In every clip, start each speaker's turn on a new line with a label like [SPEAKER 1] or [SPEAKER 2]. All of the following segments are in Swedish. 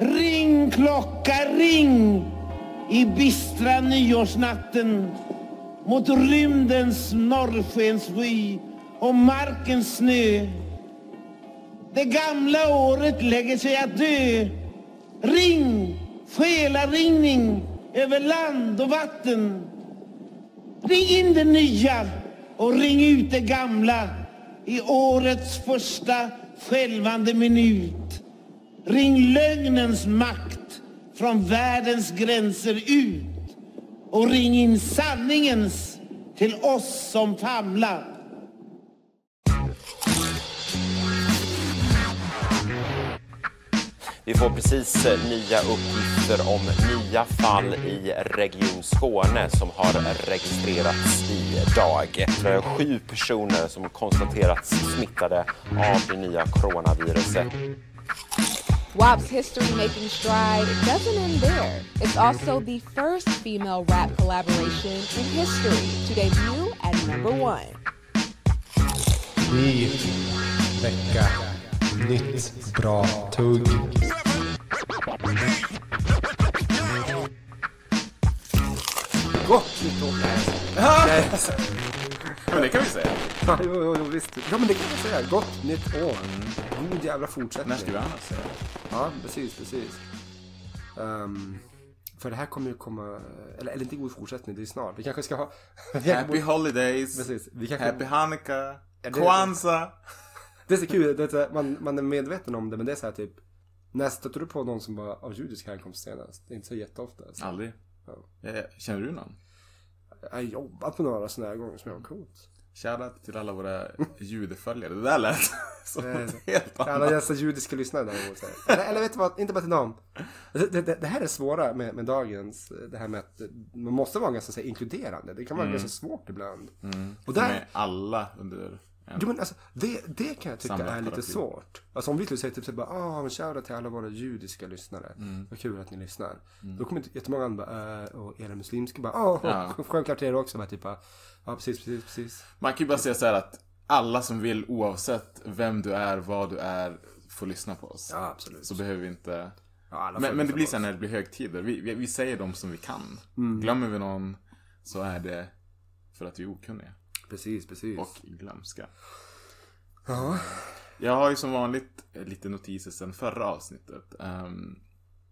[SPEAKER 1] Ring klocka ring i bistra nyårsnatten mot rymdens norrskensvy och markens snö. Det gamla året lägger sig att dö. Ring, själaringning över land och vatten. Ring in det nya och ring ut det gamla i årets första skälvande minut. Ring lögnens makt från världens gränser ut och ring in sanningens till oss som famlar.
[SPEAKER 2] Vi får precis eh, nya uppgifter om nya fall i Region Skåne som har registrerats idag. Eh, sju personer som konstaterats smittade av det nya coronaviruset.
[SPEAKER 3] WAP's history making stride doesn't end there. It's also the first female rap collaboration in history to debut at number one.
[SPEAKER 4] Ny vecka, nytt bra tugg.
[SPEAKER 5] Gott nytt år!
[SPEAKER 6] Men det kan vi säga.
[SPEAKER 5] Ja, jo, jo, jo, visst. Ja, men det kan man säga. Gott nytt år. God jävla fortsättning.
[SPEAKER 6] När ska vi annars säga?
[SPEAKER 5] Ja, precis, precis. Ehm, för det här kommer ju komma, eller, eller inte god fortsättning, det är snart. Vi kanske ska ha...
[SPEAKER 6] Happy Holidays,
[SPEAKER 5] Precis, vi kanske...
[SPEAKER 6] Happy Hanukkah, Kwanzaa.
[SPEAKER 5] Det är så kul, det är så man, man är medveten om det, men det är så här typ... När stötte du på någon som var av judisk härkomst senast? Det är inte så jätteofta. Alltså.
[SPEAKER 6] Aldrig.
[SPEAKER 5] Ja.
[SPEAKER 6] Eh, Känner du någon?
[SPEAKER 5] Jag jobbat på några sådana här gånger som jag har coolt.
[SPEAKER 6] Shoutout till alla våra judeföljare. Det där lät som
[SPEAKER 5] Eh,
[SPEAKER 6] något helt
[SPEAKER 5] Alla
[SPEAKER 6] annat.
[SPEAKER 5] dessa judiska lyssnare däremot. här. Eller, eller vet du vad, inte bara till dem. Det, det, det här är svåra med, med dagens, det här med att man måste vara ganska så här, inkluderande. Det kan vara ganska svårt ibland. Och där,
[SPEAKER 6] Med alla under.
[SPEAKER 5] Jo men alltså, det, det kan jag tycka är lite
[SPEAKER 6] paraply.
[SPEAKER 5] svårt. Alltså om vi skulle säga typ så här bara, ah men shoutout till alla våra judiska lyssnare. Vad kul att ni lyssnar. Då kommer jättemånga andra bara, äh, och era muslimska bara, ah
[SPEAKER 6] Ja.
[SPEAKER 5] självklart det också. Bara, typ, bara, ja precis, precis, precis.
[SPEAKER 6] Man kan ju bara säga så här att alla som vill oavsett vem du är, vad du är, får lyssna på oss.
[SPEAKER 5] Ja absolut.
[SPEAKER 6] Så behöver vi inte...
[SPEAKER 5] ja,
[SPEAKER 6] Men, men det blir
[SPEAKER 5] oss.
[SPEAKER 6] när det blir högtider. Vi, vi, vi säger dem som vi kan.
[SPEAKER 5] Mm.
[SPEAKER 6] Glömmer vi någon så är det för att vi är okunniga.
[SPEAKER 5] Precis, precis.
[SPEAKER 6] Och glömska.
[SPEAKER 5] Ja.
[SPEAKER 6] Jag har ju som vanligt eh, lite notiser sen förra avsnittet. ehm,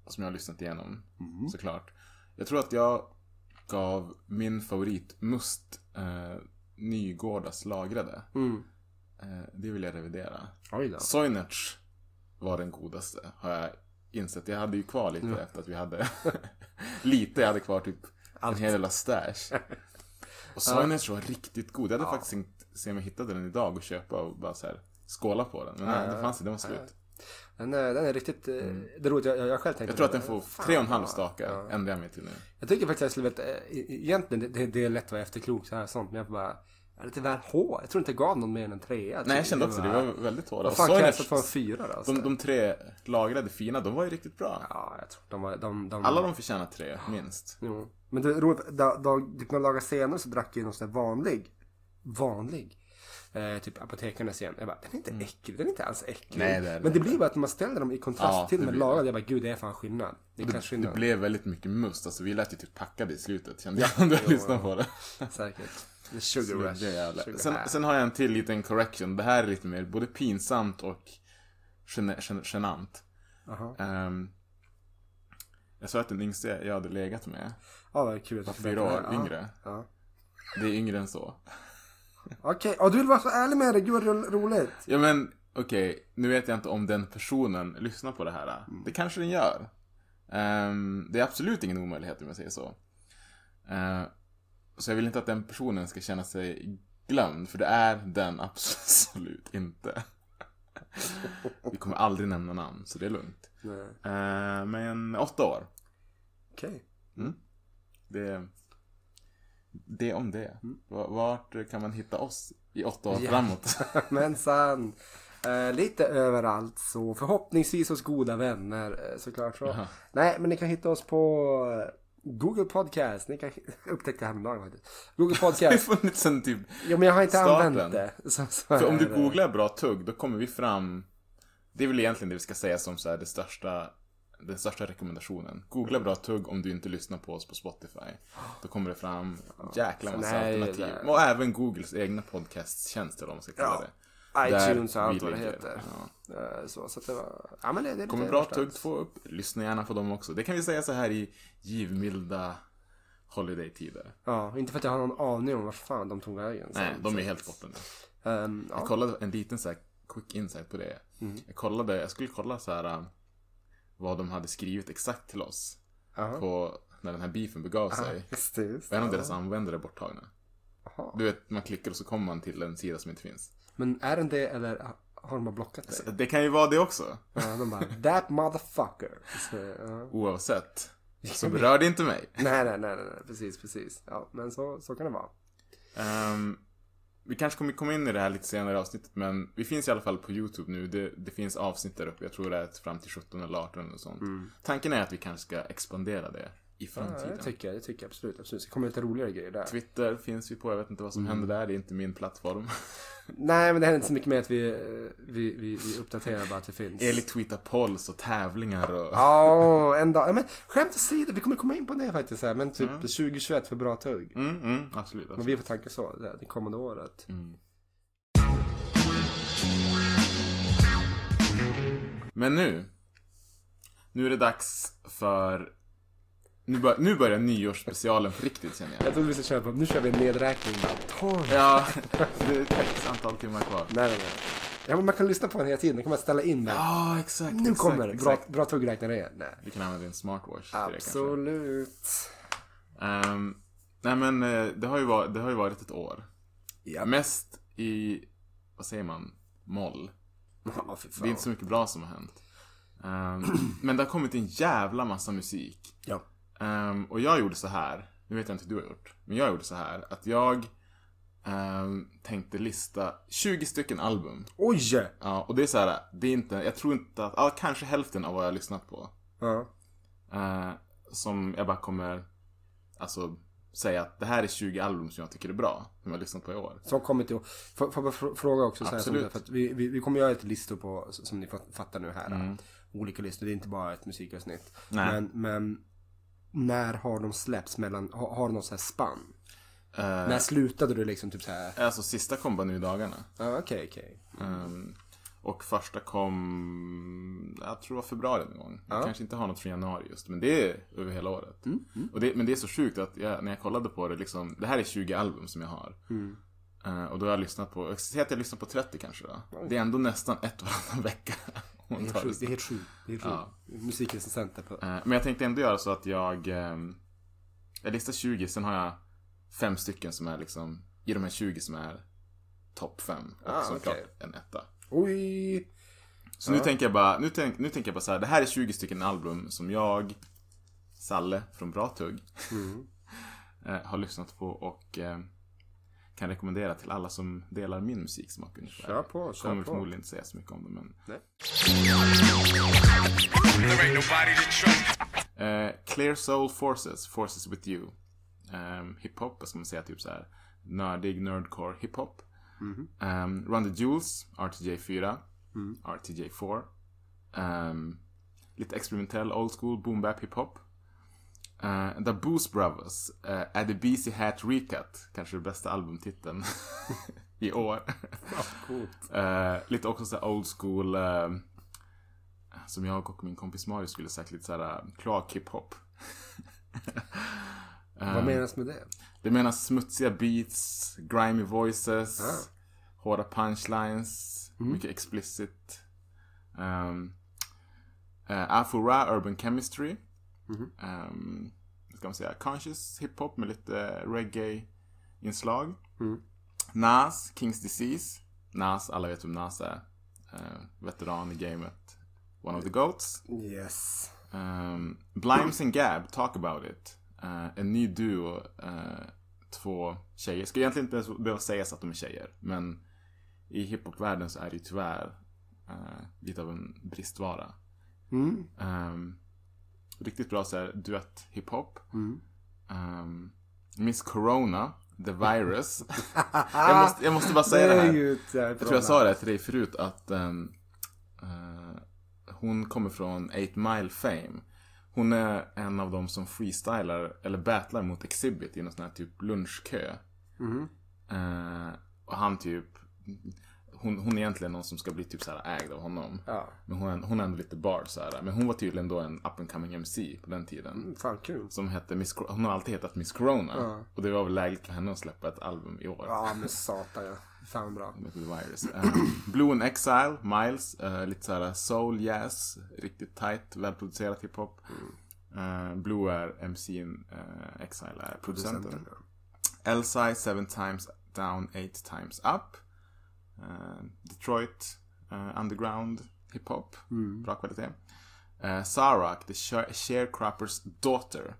[SPEAKER 6] som jag har lyssnat igenom,
[SPEAKER 5] Mm.
[SPEAKER 6] såklart. Jag tror att jag gav min favorit Must eh, Nygårdas lagrade.
[SPEAKER 5] Mm.
[SPEAKER 6] Eh, det vill jag revidera. Soinerts var den godaste, har jag insett. Jag hade ju kvar lite efter att vi hade lite, jag hade kvar typ en hel jävla stash. Och Soinerts var riktigt god. Jag hade faktiskt tänkt se om jag hittade den idag och köpa och bara så här skåla på den. Men nej, det fanns inte, den var slut.
[SPEAKER 5] Den är, den är riktigt, eh, det är roligt, jag, jag, själv tänkte
[SPEAKER 6] Mm. Jag tror att den får
[SPEAKER 5] Fan,
[SPEAKER 6] tre och en halv
[SPEAKER 5] ja.
[SPEAKER 6] staka,
[SPEAKER 5] Ja.
[SPEAKER 6] ändrar jag mig till nu.
[SPEAKER 5] Jag tycker faktiskt att jag skulle veta, eh, e- egentligen det, det, det är lätt att vara efterklok så här sånt, men jag bara, är lite väl hård. Jag tror inte jag gav någon mer än en trea.
[SPEAKER 6] Nej, jag kände också det. Var väldigt hårda.
[SPEAKER 5] Vad fan
[SPEAKER 6] Soinerts,
[SPEAKER 5] det för en fyra då? alltså?
[SPEAKER 6] de, de tre lagrade fina, de var ju riktigt bra.
[SPEAKER 5] Ja, jag tror de var, de, de...
[SPEAKER 6] Alla de förtjänar tre, minst.
[SPEAKER 5] Jo. Men det roligt, då, då, typ några dagar senare så drack jag någon sån där vanlig, vanlig, eh, typ apotekarnas igen. Jag bara, den är inte äcklig, den är inte alls äcklig.
[SPEAKER 6] Mm. Nej, det det
[SPEAKER 5] Men det blir bara att man ställer dem i kontrast
[SPEAKER 6] Ja,
[SPEAKER 5] till med
[SPEAKER 6] blir det.
[SPEAKER 5] lagrade, jag bara, gud det är fan skillnad. Det är
[SPEAKER 6] Det,
[SPEAKER 5] kanske
[SPEAKER 6] det
[SPEAKER 5] skillnad.
[SPEAKER 6] blev väldigt mycket must. Alltså, vi lät ju typ packade i slutet, kände jag. Om du lyssnade på det.
[SPEAKER 5] Säkert. Sugar rush.
[SPEAKER 6] Det.
[SPEAKER 5] Sugar
[SPEAKER 6] Sen, sen har jag en till liten correction. Det här är lite mer både pinsamt och gen- gen- genant.
[SPEAKER 5] Jaha.
[SPEAKER 6] Ehm, jag sa att den yngste jag hade legat med
[SPEAKER 5] Ja, vad kul att
[SPEAKER 6] var fyra år
[SPEAKER 5] det här.
[SPEAKER 6] yngre.
[SPEAKER 5] Ja.
[SPEAKER 6] Det är yngre än så.
[SPEAKER 5] Okej, och du vill vara så ärlig med det, gud vad ro- roligt.
[SPEAKER 6] Ja men okej, nu vet jag inte om den personen lyssnar på det här. Det kanske den gör. Ehm, det är absolut ingen omöjlighet om jag säger så. Ehm, så jag vill inte att den personen ska känna sig glömd, för det är den absolut inte. Vi kommer aldrig nämna namn, så det är lugnt. Ehm, men åtta år.
[SPEAKER 5] Okej.
[SPEAKER 6] Det, det om det. V- Vart kan man hitta oss i åtta år
[SPEAKER 5] Mm. Ja.
[SPEAKER 6] framåt?
[SPEAKER 5] Mensan. Eh, lite överallt så förhoppningsvis hos goda vänner eh, såklart så.
[SPEAKER 6] Jaha.
[SPEAKER 5] Nej men ni kan hitta oss på eh, Google Podcast. Ni kan upptäcka det häromdagen faktiskt. Google
[SPEAKER 6] Det har
[SPEAKER 5] Podcast.
[SPEAKER 6] funnits sen typ
[SPEAKER 5] Jo men jag har inte
[SPEAKER 6] Starten.
[SPEAKER 5] använt det. Så, så
[SPEAKER 6] För om du googlar bra tugg, då kommer vi fram... Det är väl egentligen det vi ska säga som så här det största den största rekommendationen. Googla bra tugg om du inte lyssnar på oss på Spotify. Då kommer det fram jäkla massa
[SPEAKER 5] Nej,
[SPEAKER 6] alternativ. Och även Googles egna podcasttjänster om man ska kalla
[SPEAKER 5] Ja.
[SPEAKER 6] det.
[SPEAKER 5] iTunes och allt vad det heter.
[SPEAKER 6] Ja.
[SPEAKER 5] Eh, Så, så det var... Ja men det, det
[SPEAKER 6] kommer bra tugg två upp. Lyssna gärna på dem också. Det kan vi säga så här i givmilda holiday-tider.
[SPEAKER 5] Ja, inte för att jag har någon aning om vart fan de tog vägen.
[SPEAKER 6] Nej,
[SPEAKER 5] Så-
[SPEAKER 6] de är helt borta nu.
[SPEAKER 5] Ja.
[SPEAKER 6] Jag kollade en liten så quick insight på det.
[SPEAKER 5] Mm.
[SPEAKER 6] Jag kollade, jag skulle kolla så här äh, vad de hade skrivit exakt till oss.
[SPEAKER 5] Jaha.
[SPEAKER 6] På när den här beefen begav sig.
[SPEAKER 5] Just just
[SPEAKER 6] Och en av deras användare är borttagna.
[SPEAKER 5] Jaha.
[SPEAKER 6] Du vet, man klickar och så kommer man till en sida som inte finns.
[SPEAKER 5] Men är den det eller har de bara blockat dig?
[SPEAKER 6] Så Det kan ju vara det också.
[SPEAKER 5] Ja, de bara that motherfucker. Så, ja.
[SPEAKER 6] Oavsett. Så berör det inte mig.
[SPEAKER 5] Nej, nej, nej, nej, precis, precis. Ja, men så, så kan det vara.
[SPEAKER 6] Ehm, vi kanske kommer komma in i det här lite senare i avsnittet, men vi finns i alla fall på YouTube nu. Det, det finns avsnitt där uppe. Jag tror det är fram till 17 eller 18 och sånt. Tanken är att vi kanske ska expandera det i
[SPEAKER 5] Mm. Ja,
[SPEAKER 6] framtiden.
[SPEAKER 5] det tycker jag, det tycker jag absolut. absolut. Det kommer lite roligare grejer där.
[SPEAKER 6] Twitter finns vi på, jag vet inte vad som händer där, det är inte min plattform.
[SPEAKER 5] Nej, men det händer inte så mycket med att vi, eh, vi, vi, vi uppdaterar bara att det finns.
[SPEAKER 6] Eli tweetar polls och tävlingar och...
[SPEAKER 5] Ja, en dag. Ja, men skämt åsido, vi kommer komma in på det faktiskt. Här, men typ 2021 för bra tugg.
[SPEAKER 6] Mm, mm, absolut.
[SPEAKER 5] Men
[SPEAKER 6] absolut.
[SPEAKER 5] vi får tanka så, det, det kommande året.
[SPEAKER 6] Men nu. Nu är det dags för... Nu, bör, nu börjar nyårsspecialen på riktigt känner jag.
[SPEAKER 5] Jag trodde vi skulle köra på, nu kör vi en nedräkning. Tolv.
[SPEAKER 6] Ja, det är ett antal timmar kvar.
[SPEAKER 5] Nej, nej, nej. Ja, men man kan lyssna på den hela tiden. Då kan man ställa in den.
[SPEAKER 6] Ja, exakt.
[SPEAKER 5] nu
[SPEAKER 6] exakt,
[SPEAKER 5] kommer det. Bra,
[SPEAKER 6] exakt.
[SPEAKER 5] bra tuggräknare igen. Nej.
[SPEAKER 6] Vi kan använda din smartwatch till det kanske.
[SPEAKER 5] Absolut.
[SPEAKER 6] Ehm, nej men eh, det har, ju varit, det har ju varit ett år.
[SPEAKER 5] Ja.
[SPEAKER 6] Mest i, vad säger man, moll.
[SPEAKER 5] Ja.
[SPEAKER 6] Det är inte så mycket bra som har hänt. Ehm, men det har kommit en jävla massa musik.
[SPEAKER 5] Ja.
[SPEAKER 6] Ehm, och jag gjorde så här, nu vet jag inte hur du har gjort, men jag gjorde så här att jag ehm, tänkte lista 20 stycken album.
[SPEAKER 5] Oj!
[SPEAKER 6] Ja, och det är så här, det är inte, jag tror inte att, ja, kanske hälften av vad jag har lyssnat på.
[SPEAKER 5] Ja.
[SPEAKER 6] Eh, som jag bara kommer, alltså säga att det här är 20 album som jag tycker är bra, som jag har lyssnat på i år.
[SPEAKER 5] Som kommer till, får jag bara fr- fråga också så här, som
[SPEAKER 6] Absolut.
[SPEAKER 5] det, för att vi, vi, vi kommer göra ett listor på, som ni fat- fattar nu här.
[SPEAKER 6] Mm.
[SPEAKER 5] Olika listor, det är inte bara ett musikavsnitt.
[SPEAKER 6] Nej.
[SPEAKER 5] Men, men när har de släppts mellan, har, har de något så här spann?
[SPEAKER 6] Eh,
[SPEAKER 5] När slutade du liksom typ så här?
[SPEAKER 6] Alltså sista kom bara nu i dagarna.
[SPEAKER 5] Okej, okej.
[SPEAKER 6] Ehm, och första kom, jag tror det var februari någon gång. Jag
[SPEAKER 5] Ja.
[SPEAKER 6] kanske inte har något från januari just, men det är över hela året. Och det, men det är så sjukt att jag, när jag kollade på det, liksom, det här är 20 album som jag har. Eh, och då har jag lyssnat på, säga att jag lyssnat på 30 kanske då. Det är ändå nästan ett varannan vecka.
[SPEAKER 5] Det är helt sjukt. Det är helt sjukt. Sjukt. Musikrecensenter på...
[SPEAKER 6] Eh, Men jag tänkte ändå göra så att jag, ehm, jag listar 20, sen har jag fem stycken som är liksom, i de här 20 som är topp 5. Och
[SPEAKER 5] Ah,
[SPEAKER 6] så
[SPEAKER 5] okej.
[SPEAKER 6] klart en etta.
[SPEAKER 5] Oj!
[SPEAKER 6] Så nu tänker jag bara, nu, tänk, nu tänker jag bara så här, det här är 20 stycken album som jag, Salle från Bra Tugg, eh, har lyssnat på och eh, kan rekommendera till alla som delar min musiksmak ungefär.
[SPEAKER 5] Kör på, kör
[SPEAKER 6] Kommer
[SPEAKER 5] på.
[SPEAKER 6] förmodligen inte säga så mycket om det, men...
[SPEAKER 5] Nej.
[SPEAKER 6] Eh, Clear Soul Forces, Forces With You. Um, hiphop, vad ska man säga, typ så här nördig, nerdcore hiphop. Um, Run the Jewels, RTJ 4. RTJ 4. Um, lite experimentell old school boom bap hiphop. Uh, The Boost Brothers, uh, the BC Hat Recut, kanske den bästa albumtiteln i år. Eh, lite också så old school, eh, som jag och min kompis Mario skulle sagt, lite såhär kloak hiphop.
[SPEAKER 5] Vad menas med det?
[SPEAKER 6] Det menas smutsiga beats, grimy voices,
[SPEAKER 5] Ah.
[SPEAKER 6] hårda punchlines, mycket explicit. Um, uh, Afura Urban Chemistry. Um, vad ska man säga? Conscious hiphop med lite reggae-inslag. Nas, Kings Disease. Nas, alla vet vem Nas är. Uh, veteran i gamet. One of the GOATs.
[SPEAKER 5] Yes.
[SPEAKER 6] Um, Blimes and Gab, Talk About It. Uh, en ny duo, uh, två tjejer. Ska egentligen inte ens behöva sägas att de är tjejer, men i hiphopvärlden så är det ju tyvärr uh, lite av en bristvara. Um, riktigt bra så här, duett hiphop. Um, Miss Corona, The Virus. jag, måste, jag måste bara säga det här.
[SPEAKER 5] är ju
[SPEAKER 6] Jag tror jag sa det till dig förut att ehm, eh, hon kommer från 8 Mile Fame. Hon är en av dem som freestylar eller battlar mot Exhibit i någon sån här typ lunchkö. Eh, och han typ, hon, hon är egentligen någon som ska bli typ så här ägd av honom.
[SPEAKER 5] Ja.
[SPEAKER 6] Men hon hon är ändå lite bar så här. Men hon var tydligen då en up and coming MC på den tiden.
[SPEAKER 5] Fan kul.
[SPEAKER 6] Som hette Miss, Cor- hon har alltid hetat Miss Corona.
[SPEAKER 5] Ja.
[SPEAKER 6] Och det var väl lägligt för henne att släppa ett album i år.
[SPEAKER 5] Ja men satan ja. Fan bra.
[SPEAKER 6] Virus. Eh, Blue and Exile, Miles, eh, lite såhär soul, jazz, riktigt tight, välproducerat hiphop. Eh, Blue är MC'n, uh, Exile är. Producenten, Elsie, Seven Times Down, Eight Times Up. Eh, Detroit, eh, Underground, hiphop, bra kvalitet. Uh, Sarak, The Share- Sharecroppers Daughter.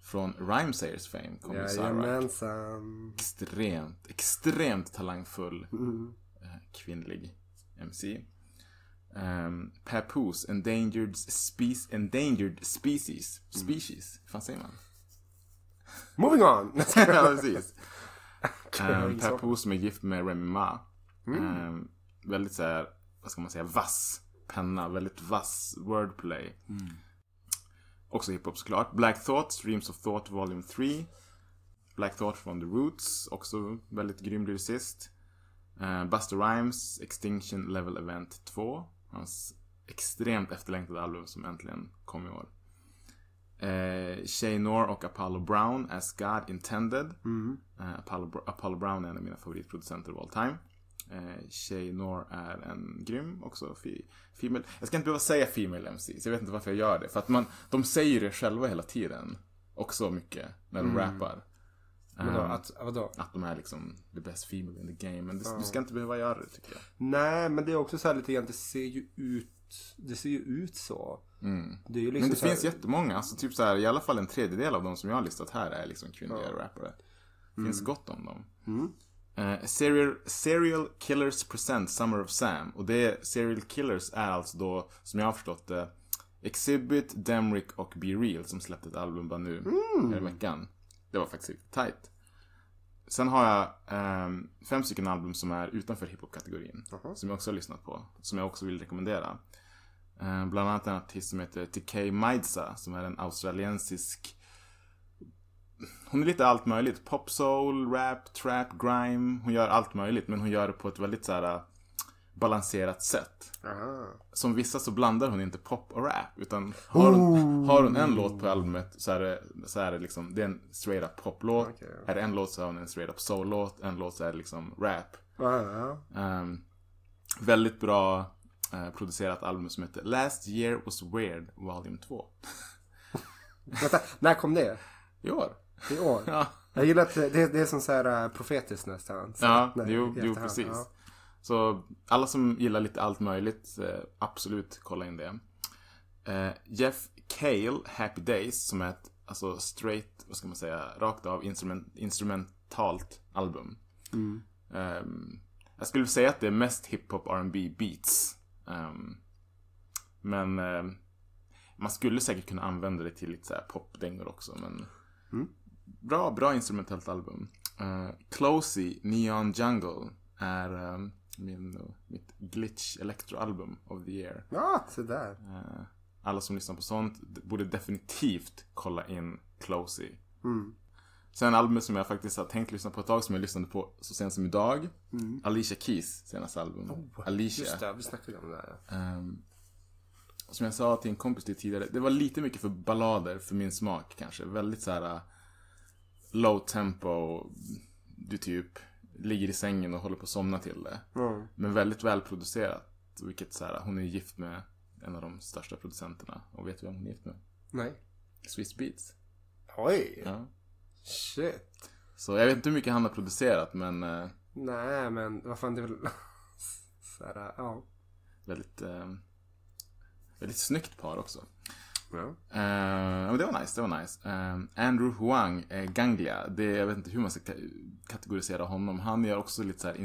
[SPEAKER 6] Från Rhymesayers fame Sarak
[SPEAKER 5] Jajamensan.
[SPEAKER 6] extremt, extremt talangfull eh, kvinnlig MC. Um, Papoose, endangered, spe- endangered species. Species, vad fan säger man?
[SPEAKER 5] Moving on!
[SPEAKER 6] ja, precis. Um. Papoose som är gift med Remy Ma. Um, väldigt så här, vad ska man säga, vass penna. Väldigt vass wordplay. Också hiphop såklart. Black Thought, Streams of Thought Volume 3. Black Thought from the Roots, också väldigt grym lyricist. Uh, Buster Rhymes, Extinction Level Event 2. Hans extremt efterlängtade album som äntligen kom i år. Uh, Shay Nor och Apollo Brown, As God Intended. Eh, Apollo, Br- Apollo Brown är en av mina favoritproducenter of all time. Uh, Shay Nor är en grym också. Female. Jag ska inte behöva säga Female MC, så jag vet inte varför jag gör det. För att man, de säger det själva hela tiden. Också mycket, när de rappar.
[SPEAKER 5] Vadå?
[SPEAKER 6] Um,
[SPEAKER 5] Att, vadå?
[SPEAKER 6] att de är liksom the best female in the game. Men det, du ska inte behöva göra det tycker jag.
[SPEAKER 5] Nej men det är också så här lite grann, det ser ju ut, det ser ju ut så. Det är ju liksom
[SPEAKER 6] Men det
[SPEAKER 5] här,
[SPEAKER 6] finns jättemånga. Alltså typ så här, i alla fall en tredjedel av de som jag har listat här är liksom kvinnliga rappare. Det finns gott om dem. Eh, serial, serial Killers Present Summer of Sam. Och det Serial Killers är alltså då, som jag har förstått det, Exhibit, Demrick och Be Real som släppte ett album bara nu mm. i veckan. Det var faktiskt riktigt tight. Sen har jag ehm, fem stycken album som är utanför hiphop-kategorin. Som jag också har lyssnat på. Som jag också vill rekommendera. Eh, bland annat en artist som heter TK Maidsa. Som är en australiensisk hon är lite allt möjligt. Pop soul, rap, trap, grime. Hon gör allt möjligt men hon gör det på ett väldigt så här balanserat sätt.
[SPEAKER 5] Aha.
[SPEAKER 6] Som vissa så blandar hon inte pop och rap. Utan har hon, har hon en låt på albumet så är det, så är det liksom, det är en straight up poplåt.
[SPEAKER 5] Okej.
[SPEAKER 6] Är det en låt så har hon en straight up soul-låt. En låt så är det liksom rap. Ehm, väldigt bra eh, producerat album som heter Last Year Was Weird Volume 2.
[SPEAKER 5] Vänta, när kom det?
[SPEAKER 6] I år.
[SPEAKER 5] I år?
[SPEAKER 6] Ja.
[SPEAKER 5] Jag gillar att det, det är som så här äh, profetiskt nästan. Så,
[SPEAKER 6] Ja,
[SPEAKER 5] nej,
[SPEAKER 6] jo, jo precis.
[SPEAKER 5] ja.
[SPEAKER 6] Så alla som gillar lite allt möjligt, eh, absolut kolla in det. Eh, Jeff Cale, Happy Days, som är ett alltså straight, vad ska man säga, rakt av instrument, instrumentalt album. Ehm, jag skulle säga att det är mest hiphop R&B beats. Ehm, men ehm, man skulle säkert kunna använda det till lite så här popdängor också. Men bra, bra instrumentellt album. Uh, Closey, Neon Jungle är ehm, min, mitt glitch electro-album of the year.
[SPEAKER 5] Ja, så där.
[SPEAKER 6] Eh, alla som lyssnar på sånt borde definitivt kolla in Closey. Sen albumet som jag faktiskt har tänkt lyssna på ett tag som jag lyssnade på så sent som idag. Alicia Keys senaste album. Alicia.
[SPEAKER 5] Just det, vi snackade om det där. ja.
[SPEAKER 6] Ehm, som jag sa till en kompis till tidigare, det var lite mycket för ballader för min smak kanske. Väldigt så här uh, low tempo. Du typ ligger i sängen och håller på att somna till det. Men väldigt välproducerat. Vilket så här, hon är gift med en av de största producenterna. Och vet du vem hon är gift med?
[SPEAKER 5] Nej.
[SPEAKER 6] Swiss Beats.
[SPEAKER 5] Oj.
[SPEAKER 6] Ja.
[SPEAKER 5] Shit.
[SPEAKER 6] Så jag vet inte hur mycket han har producerat men eh,
[SPEAKER 5] Nej, men vad fan det är väl... så här, ja.
[SPEAKER 6] väldigt, eh, väldigt snyggt par också.
[SPEAKER 5] Ja.
[SPEAKER 6] Eh, men det var nice, det var nice. Eh, Andrew Huang, eh, Ganglia. Det, jag vet inte hur man ska ka- kategorisera honom. Han gör också lite så här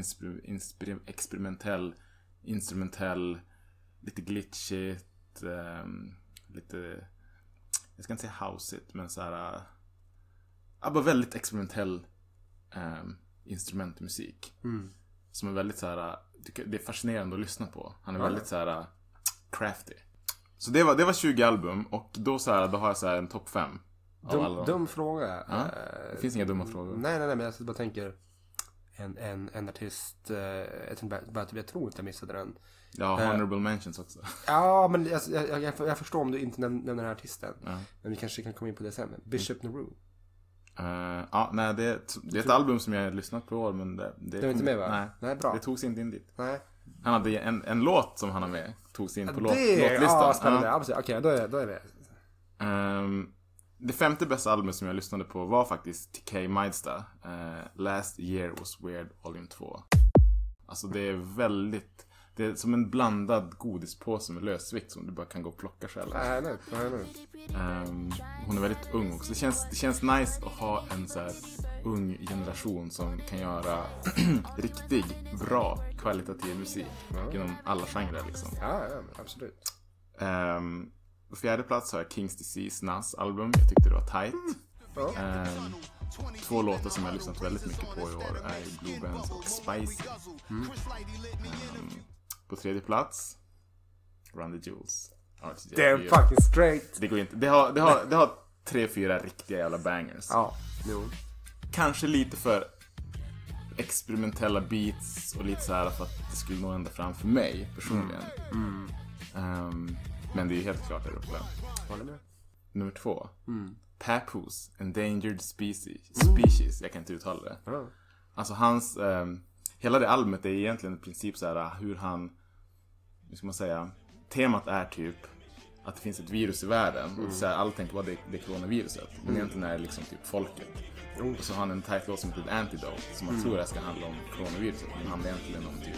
[SPEAKER 6] experimentell, instrumentell, lite glitchigt, eh, lite, jag ska inte säga houseigt, men så här, ja, bara väldigt experimentell eh, instrumentmusik. Som är väldigt så här, det är fascinerande att lyssna på. Han är väldigt så här crafty. Så det var, det var 20 album och då, så här, då har jag så här en topp 5.
[SPEAKER 5] Dum, dum fråga.
[SPEAKER 6] Ja,
[SPEAKER 5] Eh,
[SPEAKER 6] det finns inga dumma frågor.
[SPEAKER 5] Nej, nej, nej, men jag bara tänker. En, en, en artist, eh, jag, bara, jag tror inte jag missade den.
[SPEAKER 6] Ja,
[SPEAKER 5] Eh.
[SPEAKER 6] honorable mentions också.
[SPEAKER 5] Ja, men jag, jag, jag, jag förstår om du inte näm- nämner den här artisten.
[SPEAKER 6] Ja.
[SPEAKER 5] Men vi kanske kan komma in på det sen. Bishop Nehru.
[SPEAKER 6] Eh, ja, nej, det, är ett- det är ett album som jag har lyssnat på år, men det... Det,
[SPEAKER 5] Det var inte med va?
[SPEAKER 6] Nej,
[SPEAKER 5] Nej, bra.
[SPEAKER 6] det togs inte in dit.
[SPEAKER 5] Nej.
[SPEAKER 6] Han hade en, en låt som han har med, togs in på låt, låtlistan.
[SPEAKER 5] ja, spännande.
[SPEAKER 6] Ja.
[SPEAKER 5] Precis. Okej, då är, då är det.
[SPEAKER 6] Ehm, det femte bästa albumet som jag lyssnade på var faktiskt TK Maidsta. Eh, Last Year Was Weird Volume 2. Alltså det är väldigt, det är som en blandad godispåse med lösvikt som du bara kan gå och plocka själv.
[SPEAKER 5] Nej, nej.
[SPEAKER 6] Ehm, hon är väldigt ung också. Det känns, det känns nice att ha en så här ung generation som kan göra riktig, bra, kvalitativ musik. Inom alla genrer liksom.
[SPEAKER 5] Ja, ja, absolut.
[SPEAKER 6] Um, på fjärde plats har jag Kings Disease Nas album. Jag tyckte det var tight.
[SPEAKER 5] Ja.
[SPEAKER 6] Ehm, två låtar som jag lyssnat väldigt mycket på i år är Blue Bands och Spicy. Ehm, på tredje plats Run the Jewels. Är
[SPEAKER 5] Damn fucking straight.
[SPEAKER 6] Det går inte. Det har, det, har, det har tre, fyra riktiga jävla bangers.
[SPEAKER 5] Ja, jo.
[SPEAKER 6] Kanske lite för experimentella beats och lite så här för att det skulle nå ända fram för mig personligen. Ehm, men det är ju helt klart uppe.
[SPEAKER 5] Håller med.
[SPEAKER 6] Nummer två. Papoose, Endangered Species. Species, jag kan inte uttala det.
[SPEAKER 5] Ja.
[SPEAKER 6] Alltså hans, ehm, hela det albumet är egentligen i princip så här hur han, hur ska man säga, temat är typ att det finns ett virus i världen och så här, alla tänker bara det, det är coronaviruset. Men egentligen är det liksom typ folket. Och så har han en tight låt som heter Antidote som man tror ska handla om coronaviruset. Men handlar egentligen om typ.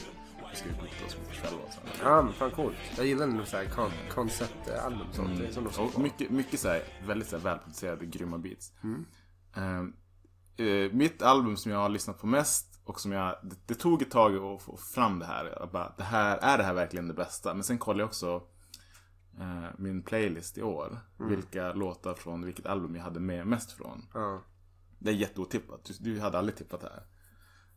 [SPEAKER 5] Ja, men fan coolt. Jag gillar nog såhär kon konceptalbum och sånt. Det är som
[SPEAKER 6] Och mycket, mycket så här, väldigt så här välproducerade, grymma beats. Ehm, eh, mitt album som jag har lyssnat på mest och som jag, det, det tog ett tag att få fram det här. Jag bara, det här, är det här verkligen det bästa? Men sen kollade jag också eh, min playlist i år. Vilka låtar från vilket album jag hade med mest från.
[SPEAKER 5] Ja.
[SPEAKER 6] Det är jätteotippat. Du, du hade aldrig tippat det här.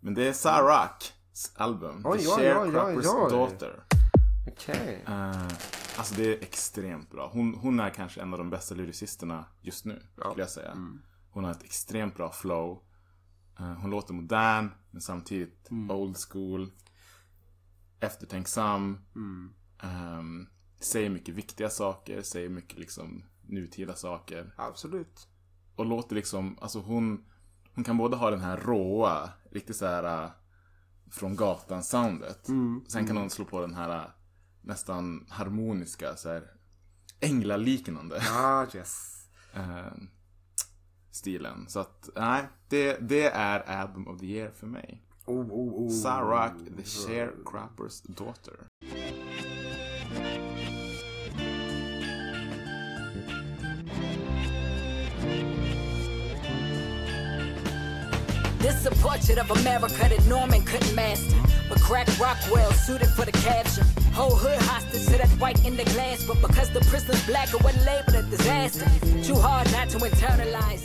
[SPEAKER 6] Men det är Saraks album.
[SPEAKER 5] Oj,
[SPEAKER 6] The
[SPEAKER 5] oj,
[SPEAKER 6] Sharecroppers
[SPEAKER 5] oj.
[SPEAKER 6] Daughter.
[SPEAKER 5] Okej.
[SPEAKER 6] Eh, alltså det är extremt bra. Hon, hon är kanske en av de bästa lyricisterna just nu, skulle jag säga. Hon har ett extremt bra flow. Eh, hon låter modern, men samtidigt old school. Eftertänksam. Ehm, säger mycket viktiga saker, säger mycket liksom nutida saker.
[SPEAKER 5] Absolut.
[SPEAKER 6] Och låter liksom, alltså hon, hon kan både ha den här råa, riktigt så här äh, från gatan soundet. Sen kan hon slå på den här äh, nästan harmoniska, så här änglaliknande
[SPEAKER 5] Ah, yes.
[SPEAKER 6] eh, stilen. Så att, nej, det, det är Album of the Year för mig.
[SPEAKER 5] Oh, oh, oh.
[SPEAKER 6] Sarak, the sharecroppers daughter.
[SPEAKER 7] This a portrait of America that Norman couldn't master. But crack Rockwell suited for the capture. Whole hood hostage to that white in the glass. But because the prison's black, it wasn't labeled a disaster. Too hard not to internalize.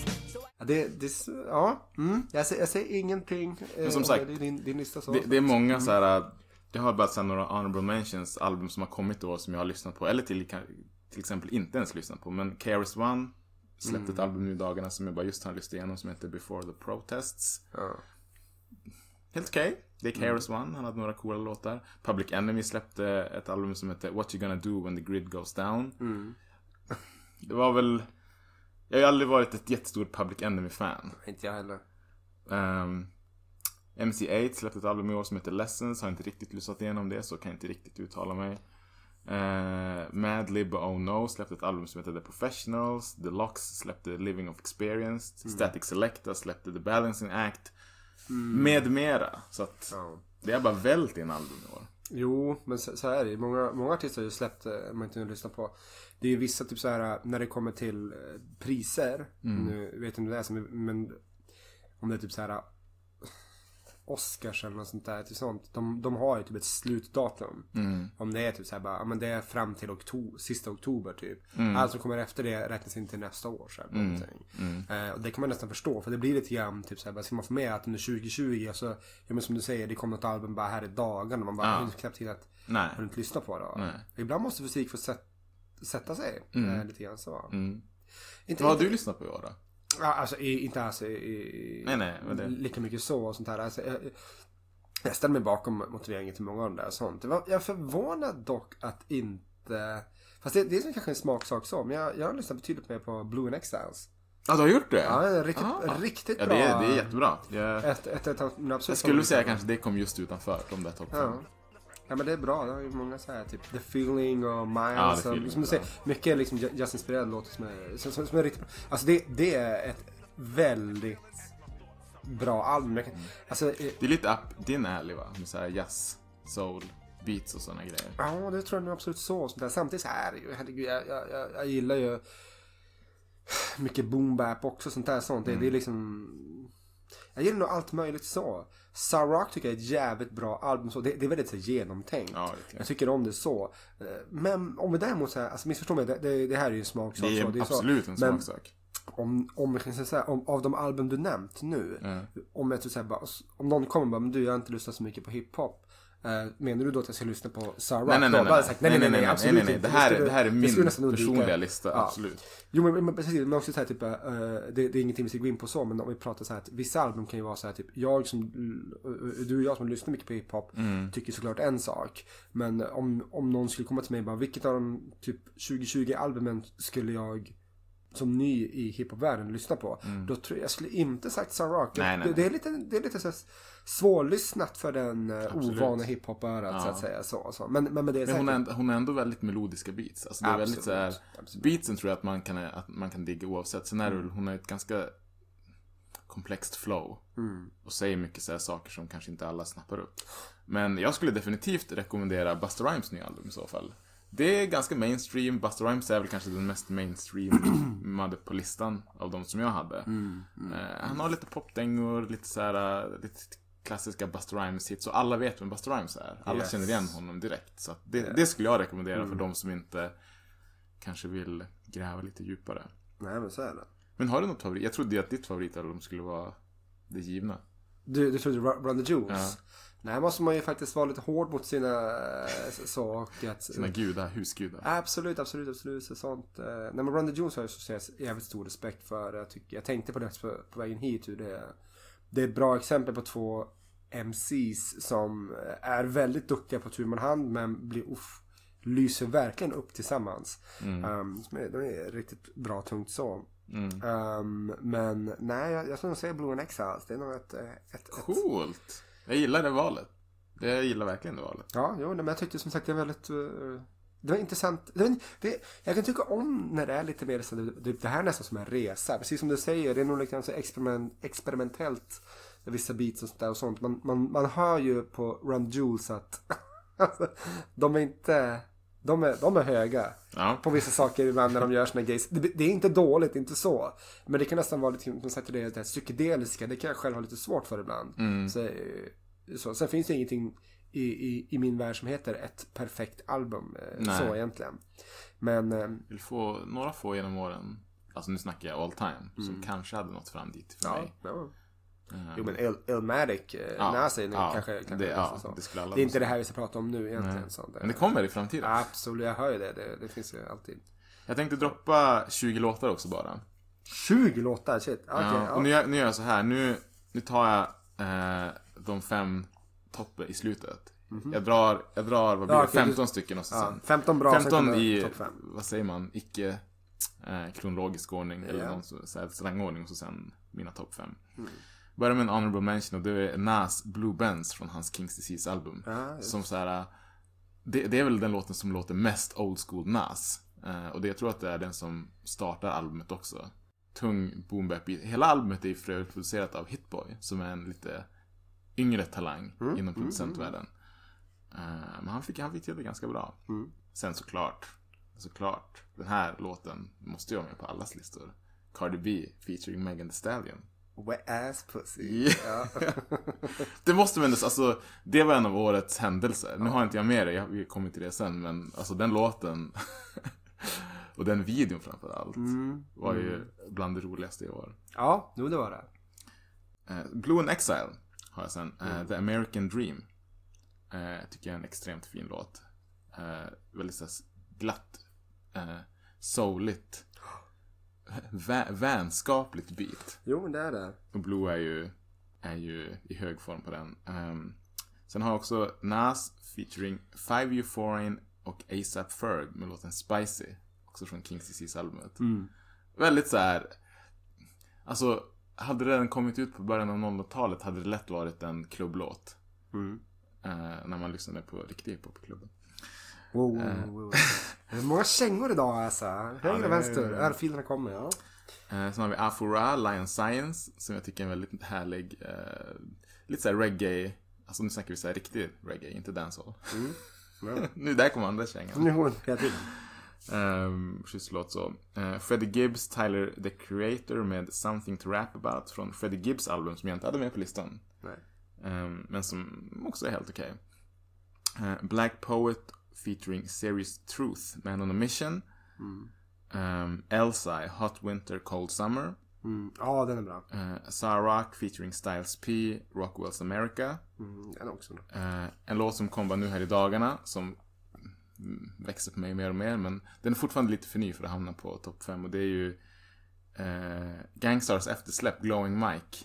[SPEAKER 5] Det, det, ja. Mm. Jag, säger, jag säger ingenting. eh,
[SPEAKER 6] Men som
[SPEAKER 5] om
[SPEAKER 6] sagt,
[SPEAKER 5] din, din lista så.
[SPEAKER 6] Det, det är många så här. äh, Jag har bara sen några honorable mentions album som har kommit då som jag har lyssnat på. Eller till, till exempel inte ens lyssnat på. Men KRS One släppte ett album nu i dagarna som jag bara just har lyssnat igenom som heter Before the Protests.
[SPEAKER 5] Ja.
[SPEAKER 6] Helt okej. Det är KRS One, han hade några coola låtar. Public Enemy släppte ett album som heter What You Gonna Do When The Grid Goes Down. Det var väl... Jag har ju aldrig varit ett jättestort Public Enemy-fan.
[SPEAKER 5] Inte jag heller.
[SPEAKER 6] Um, MC8 släppte ett album i år som heter Lessons. Har inte riktigt lyssnat igenom det så kan jag inte riktigt uttala mig. Uh, Madlib och Oh No släppte ett album som heter The Professionals. The Locks släppte Living of Experience. Static Selecta släppte The Balancing Act. Med mera. Så att
[SPEAKER 5] Ja.
[SPEAKER 6] det är bara vält i en album i år.
[SPEAKER 5] Jo, men så, så är det. Många, många artister har ju släppt, eh, man inte hunnit lyssna på. Det är ju vissa typ så här när det kommer till eh, priser. Nu vet jag inte om det är men om det är typ så här Oscars eller något sånt där. Typ sånt. De, de har ju typ ett slutdatum. Om det är typ så här bara, men det är fram till oktober, sista oktober typ. Allt som kommer efter det räknas in till nästa år. Så här, någonting. Eh, och det kan man nästan förstå. För det blir lite grann typ så här, bara, ska man få med att under 2020, så, ja men som du säger, det kommer ett album bara här i. Och man bara,
[SPEAKER 6] Ja.
[SPEAKER 5] inte knappt tid att
[SPEAKER 6] Nej.
[SPEAKER 5] har du inte lyssnat på det? Ibland måste fysik få sätt, sätta sig. Eh, lite grann så.
[SPEAKER 6] Mm.
[SPEAKER 5] Inte,
[SPEAKER 6] Vad har
[SPEAKER 5] inte,
[SPEAKER 6] du lyssnat på i år då?
[SPEAKER 5] Ja, alltså inte alls
[SPEAKER 6] Nej, nej, det-
[SPEAKER 5] lika mycket så och sånt här. Alltså, jag, jag ställer mig bakom motiveringen till många av de där och sånt. Jag var- Jag är förvånad dock att inte... Fast det, det är kanske en smaksak så, men jag, jag har lyssnat betydligt mer på Blue and Exiles.
[SPEAKER 6] Ja, du har gjort det?
[SPEAKER 5] Ja, riktigt,
[SPEAKER 6] Ah.
[SPEAKER 5] riktigt
[SPEAKER 6] Ja,
[SPEAKER 5] bra.
[SPEAKER 6] det är, det är jättebra. Jag,
[SPEAKER 5] Ett, ett, ett absolut
[SPEAKER 6] jag skulle säga kanske det kom just utanför de där topp.
[SPEAKER 5] Ja. Ja, men det är bra. Det har ju många så här, typ The Feeling och Miles.
[SPEAKER 6] Ja,
[SPEAKER 5] och,
[SPEAKER 6] Feeling
[SPEAKER 5] som du
[SPEAKER 6] är
[SPEAKER 5] säger, mycket liksom ju- jazzinspirerade låtar som är, som, som, som är riktigt bra. Alltså det, det är ett väldigt bra album. Kan,
[SPEAKER 6] Mm.
[SPEAKER 5] alltså, eh,
[SPEAKER 6] Det är lite up din alley va? Med såhär jazz, soul, beats och sådana grejer.
[SPEAKER 5] Ja, det tror jag nog absolut så. Sånt där. Samtidigt så är det ju, herregud, jag, jag, jag, jag gillar ju mycket boom bap också, sånt där sånt. Det,
[SPEAKER 6] Mm.
[SPEAKER 5] det är liksom... Jag gillar nog allt möjligt så. Sarrock tycker jag är ett jävligt bra album. Så det, det är väldigt så genomtänkt.
[SPEAKER 6] Ja,
[SPEAKER 5] jag tycker om det så. Eh, Men om vi däremot så här, alltså missförstå mig, det, det, det här är ju en smaksak.
[SPEAKER 6] Det är,
[SPEAKER 5] så, så.
[SPEAKER 6] absolut en
[SPEAKER 5] Men
[SPEAKER 6] smaksak.
[SPEAKER 5] om, om, säga så om, av de album du nämnt nu.
[SPEAKER 6] Ja.
[SPEAKER 5] Om, jag typ så här, bara, om någon kommer och bara, men du jag har inte lyssnat så mycket på hiphop. Uh, menar du då att jag ska lyssna på Sarah
[SPEAKER 6] Nej, nej, nej, nej,
[SPEAKER 5] sagt,
[SPEAKER 6] nej, nej, nej, nej,
[SPEAKER 5] absolut
[SPEAKER 6] nej, nej,
[SPEAKER 5] inte.
[SPEAKER 6] det här, det här är min personliga lista,
[SPEAKER 5] Ja.
[SPEAKER 6] absolut.
[SPEAKER 5] Jo men, men precis, men också så här typ, eh, det, det är ingenting vi ska gå in på så, men om vi pratar så här att vissa album kan ju vara så här typ, jag som, eh, du och jag som lyssnar mycket på hiphop
[SPEAKER 6] Mm.
[SPEAKER 5] tycker såklart en sak. Men om, om någon skulle komma till mig och bara, vilket av de typ 2020 albumen skulle jag som ny i hiphopvärlden lyssna på. Då tror jag, jag skulle inte sagt.
[SPEAKER 6] Mm. Nej, nej,
[SPEAKER 5] det, det är lite, det är lite så här svårlyssnat för den uh,
[SPEAKER 6] Absolut.
[SPEAKER 5] ovana hiphop-örat så
[SPEAKER 6] Ja.
[SPEAKER 5] att säga. Så, så. Men, men med det
[SPEAKER 6] Men
[SPEAKER 5] sagt,
[SPEAKER 6] hon, är, ändå- hon är ändå väldigt melodiska beats. Alltså det är väldigt så här,
[SPEAKER 5] Absolut, absolut.
[SPEAKER 6] Beatsen tror jag att man kan, att man kan digga oavsett. Sen är väl, hon har ett ganska komplext flow.
[SPEAKER 5] Mm.
[SPEAKER 6] Och säger mycket så här saker som kanske inte alla snappar upp. Men jag skulle definitivt rekommendera Busta Rhymes nya album i så fall. Det är ganska mainstream. Busta Rhymes är väl kanske den mest mainstreamade på listan av de som jag hade.
[SPEAKER 5] Mm,
[SPEAKER 6] Eh, han har lite popdängor, lite så här, eh, lite klassiska Busta Rhymes-hits. Och alla vet vem Busta Rhymes är. Alla
[SPEAKER 5] Yes.
[SPEAKER 6] känner igen honom direkt. Så det, det skulle jag rekommendera för de som inte kanske vill gräva lite djupare.
[SPEAKER 5] Nej men så är det.
[SPEAKER 6] Men har du något favorit? Jag trodde ju att ditt favoritalbum skulle vara det givna.
[SPEAKER 5] Du, du trodde Ru- Run the Jewels?
[SPEAKER 6] Ja.
[SPEAKER 5] Nej, måste man ju faktiskt vara lite hård mot sina eh, att...
[SPEAKER 6] Sina gudar, husgudar.
[SPEAKER 5] Absolut, absolut, absolut. Så sånt. Eh, nej men Run the Jewels har jag så jävligt stor respekt för. Jag, tycker, jag tänkte på det på, på vägen hit. Hur det, är- det är ett bra exempel på två MCs som eh, är väldigt duktiga på tur man hand men blir uff, lyser verkligen upp tillsammans. Um, som är, de är riktigt bra tungt så.
[SPEAKER 6] Mm.
[SPEAKER 5] Um, men nej, jag, jag skulle nog säga Blue and Exiles. Det är nog ett... eh, ett, ett
[SPEAKER 6] Coolt! Jag gillar det valet. Jag gillar verkligen det valet.
[SPEAKER 5] Ja, jo, men jag tyckte som sagt det var väldigt... eh, det var intressant. Det var, det, jag kan tycka om när det är lite mer så det, det här är nästan som en resa. Precis som du säger, det är nog liksom så experiment, experimentellt. Vissa beats och sånt där och sånt. Man, man, man hör ju på Run Jules att alltså, de är inte... De är, de är höga
[SPEAKER 6] Ja.
[SPEAKER 5] på vissa saker ibland när de gör sina grejer. Det, det är inte dåligt, inte så. Men det kan nästan vara lite, som sagt, det, det här psykedeliska. Det kan jag själv ha lite svårt för ibland. Så, eh, så. Sen finns det ingenting i, i, i min värld som heter ett perfekt album. eh,
[SPEAKER 6] Nej.
[SPEAKER 5] Så egentligen. Men eh,
[SPEAKER 6] vill få några få genom åren. Alltså nu snackar jag all time. Som kanske hade nått fram dit för
[SPEAKER 5] Mm. ja.
[SPEAKER 6] mig.
[SPEAKER 5] ja.
[SPEAKER 6] Eh,
[SPEAKER 5] Jo men El- Elmatic, eh,
[SPEAKER 6] Ja,
[SPEAKER 5] Nasi,
[SPEAKER 6] ja,
[SPEAKER 5] kanske, kanske
[SPEAKER 6] det- ja, det skulle alla
[SPEAKER 5] det är inte det här vi ska prata om nu egentligen.
[SPEAKER 6] Nej.
[SPEAKER 5] Så
[SPEAKER 6] Men det kommer i framtiden.
[SPEAKER 5] Absolut, jag hör ju det. Det, det finns ju alltid.
[SPEAKER 6] Jag tänkte droppa 20 låtar också bara.
[SPEAKER 5] 20 låtar, shit. Okej,
[SPEAKER 6] ja, och nu, gör- nu gör jag så här. Nu, nu tar jag eh, de fem toppen i slutet. Jag drar, jag drar vad blir det?
[SPEAKER 5] du-
[SPEAKER 6] 15 stycken och så
[SPEAKER 5] Ja,
[SPEAKER 6] sen
[SPEAKER 5] 15 bra, sen
[SPEAKER 6] 15
[SPEAKER 5] kommer
[SPEAKER 6] i, vad säger man, icke eh, kronologisk ordning. Eller
[SPEAKER 5] Ja.
[SPEAKER 6] någon så, så här, rangordning och så sen mina topp fem.
[SPEAKER 5] Mm.
[SPEAKER 6] Börjar med en honorable mention och det är Nas Blue Benz från hans King's Disease album.
[SPEAKER 5] Just.
[SPEAKER 6] som så här, det, det är väl den låten som låter mest old school Nas. Eh, och det, jag tror att det är den som startar albumet också. Tung boom bap beat. Hela albumet är för övrigt producerat av Hitboy, som är en lite yngre talang
[SPEAKER 5] Mm,
[SPEAKER 6] inom producentvärlden. Eh, men han fick, han fick till det ganska bra.
[SPEAKER 5] Mm.
[SPEAKER 6] Sen såklart, såklart, den här låten måste ju vara med på allas listor. Cardi B featuring Megan Thee Stallion.
[SPEAKER 5] Wet ass pussy.
[SPEAKER 6] Ja. det måste man alltså, det var en av årets händelser. Nu har inte jag med det, jag, kommer till det sen, men alltså den låten och den videon framför allt var ju bland det roligaste i år.
[SPEAKER 5] Ja, jo det var det.
[SPEAKER 6] Eh, Blue and Exile har jag sen. Eh, The American Dream. Eh, tycker jag är en extremt fin låt. Väldigt så här glatt eh, souligt, vä- vänskapligt beat.
[SPEAKER 5] Jo, men det är det.
[SPEAKER 6] Och Blue är ju, är ju i hög form på den. Ehm, sen har jag också Nas featuring Five Euphorian och ASAP Ferg med låten Spicy. Också från Kings DC's albumet. Väldigt så här. Alltså, hade den kommit ut på början av 00-talet hade det lätt varit en klubblåt. Eh, när man lyssnade på riktig hiphop i klubben.
[SPEAKER 5] Wow, wow, wow, wow. Det är många kängor idag alltså. Höger och vänster. Örfilerna kommer, ja.
[SPEAKER 6] Eh, sen har vi Afura, Lion Science, som jag tycker är en väldigt härlig, eh, lite såhär reggae, alltså nu snackar vi såhär riktig reggae, inte dancehall. nu där kommer andra kängan.
[SPEAKER 5] Nu hon hela tiden.
[SPEAKER 6] Um, schysst låt så. Uh, Freddie Gibbs, Tyler the Creator med Something to Rap About från Freddie Gibbs album som jag inte hade med på listan. Um, men som också är helt okej. Uh, Black Poet featuring Serious Truth, Man on a Mission. Um, Elsa, Hot Winter Cold Summer.
[SPEAKER 5] Mm. Ja, den är bra.
[SPEAKER 6] Uh, Sarah featuring Styles P, Rockwell's America.
[SPEAKER 5] Mm, den är också bra.
[SPEAKER 6] Eh, en låt som kom bara nu här i dagarna som mm, växer på mig mer och mer. Men den är fortfarande lite för ny för att hamna på topp 5. Och det är ju eh, Gangstars eftersläpp Glowing Mike.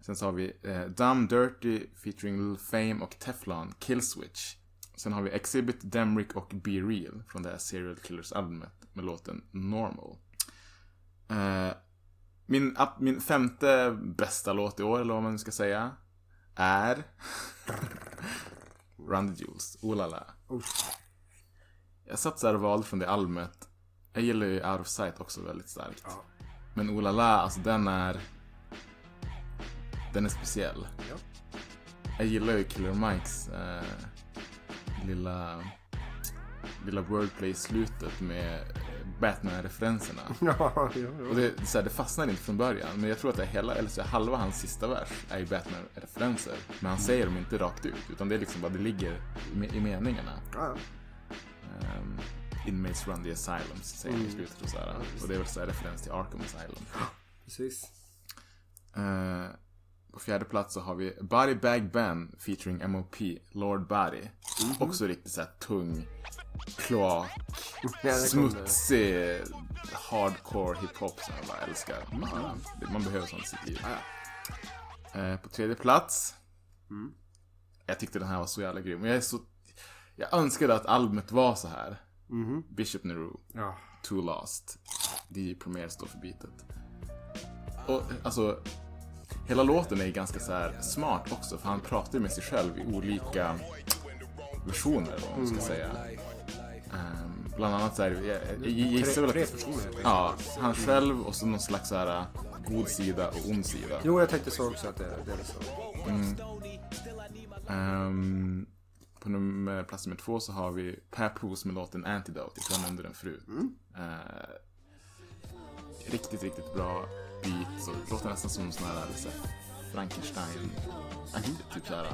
[SPEAKER 6] Sen så har vi eh, Dumb Dirty featuring Lil Fame och Teflon Killswitch. Sen har vi Exhibit, Demrick och Be Real från det här Serial Killers albumet med låten Normal. Eh, min, min femte bästa låt i år, eller vad man ska säga, är Run the Jewels, oh la la. Jag satt så här och valde från det albumet. Jag gillar ju Out of Sight också väldigt starkt. Men oh la la, alltså den är... Den är speciell. Jag gillar ju Killer Mikes eh, lilla, lilla wordplay i slutet med Batman-referenserna.
[SPEAKER 5] Ja, jo, jo.
[SPEAKER 6] Och det, så här, det fastnar inte från början, men jag tror att det är hela, eller så halva hans sista vers är ju Batman-referenser. Men han säger dem inte rakt ut, utan det är liksom bara det ligger i, i meningarna.
[SPEAKER 5] Ja,
[SPEAKER 6] Um, Inmates run the asylum, säger han i slutet och så här. Och det är väl så här referens till Arkham Asylum.
[SPEAKER 5] precis.
[SPEAKER 6] Eh, på fjärde plats så har vi Body Bag Ben featuring MOP, Lord Body. Också riktigt så här tung, kloak,
[SPEAKER 5] Ja,
[SPEAKER 6] smutsig, hardcore hiphop som jag bara älskar. Man, man behöver sånt i sitt liv. Eh, på tredje plats. Jag tyckte den här var så jävla grym. Jag, är så, jag önskade att albumet var så här. Bishop Nehru.
[SPEAKER 5] Ja.
[SPEAKER 6] Too Lost. DJ Premier står för beatet. Och alltså, hela låten är ganska så här smart också för han pratar ju med sig själv i olika versioner, vad man ska säga. Ehm, bland annat så här, jag, jag gissar väl att... Ja, han själv och så någon slags så här god sida och ond sida.
[SPEAKER 5] Jo, jag tänkte så också att det, det är så.
[SPEAKER 6] Ehm, på nummer, plats nummer två så har vi Papoose med låten Antidote. Jag nämnde den förut. Eh, riktigt, riktigt bra beat. Så det låter nästan som sån här så här Frankenstein-aktigt. Typ såhär.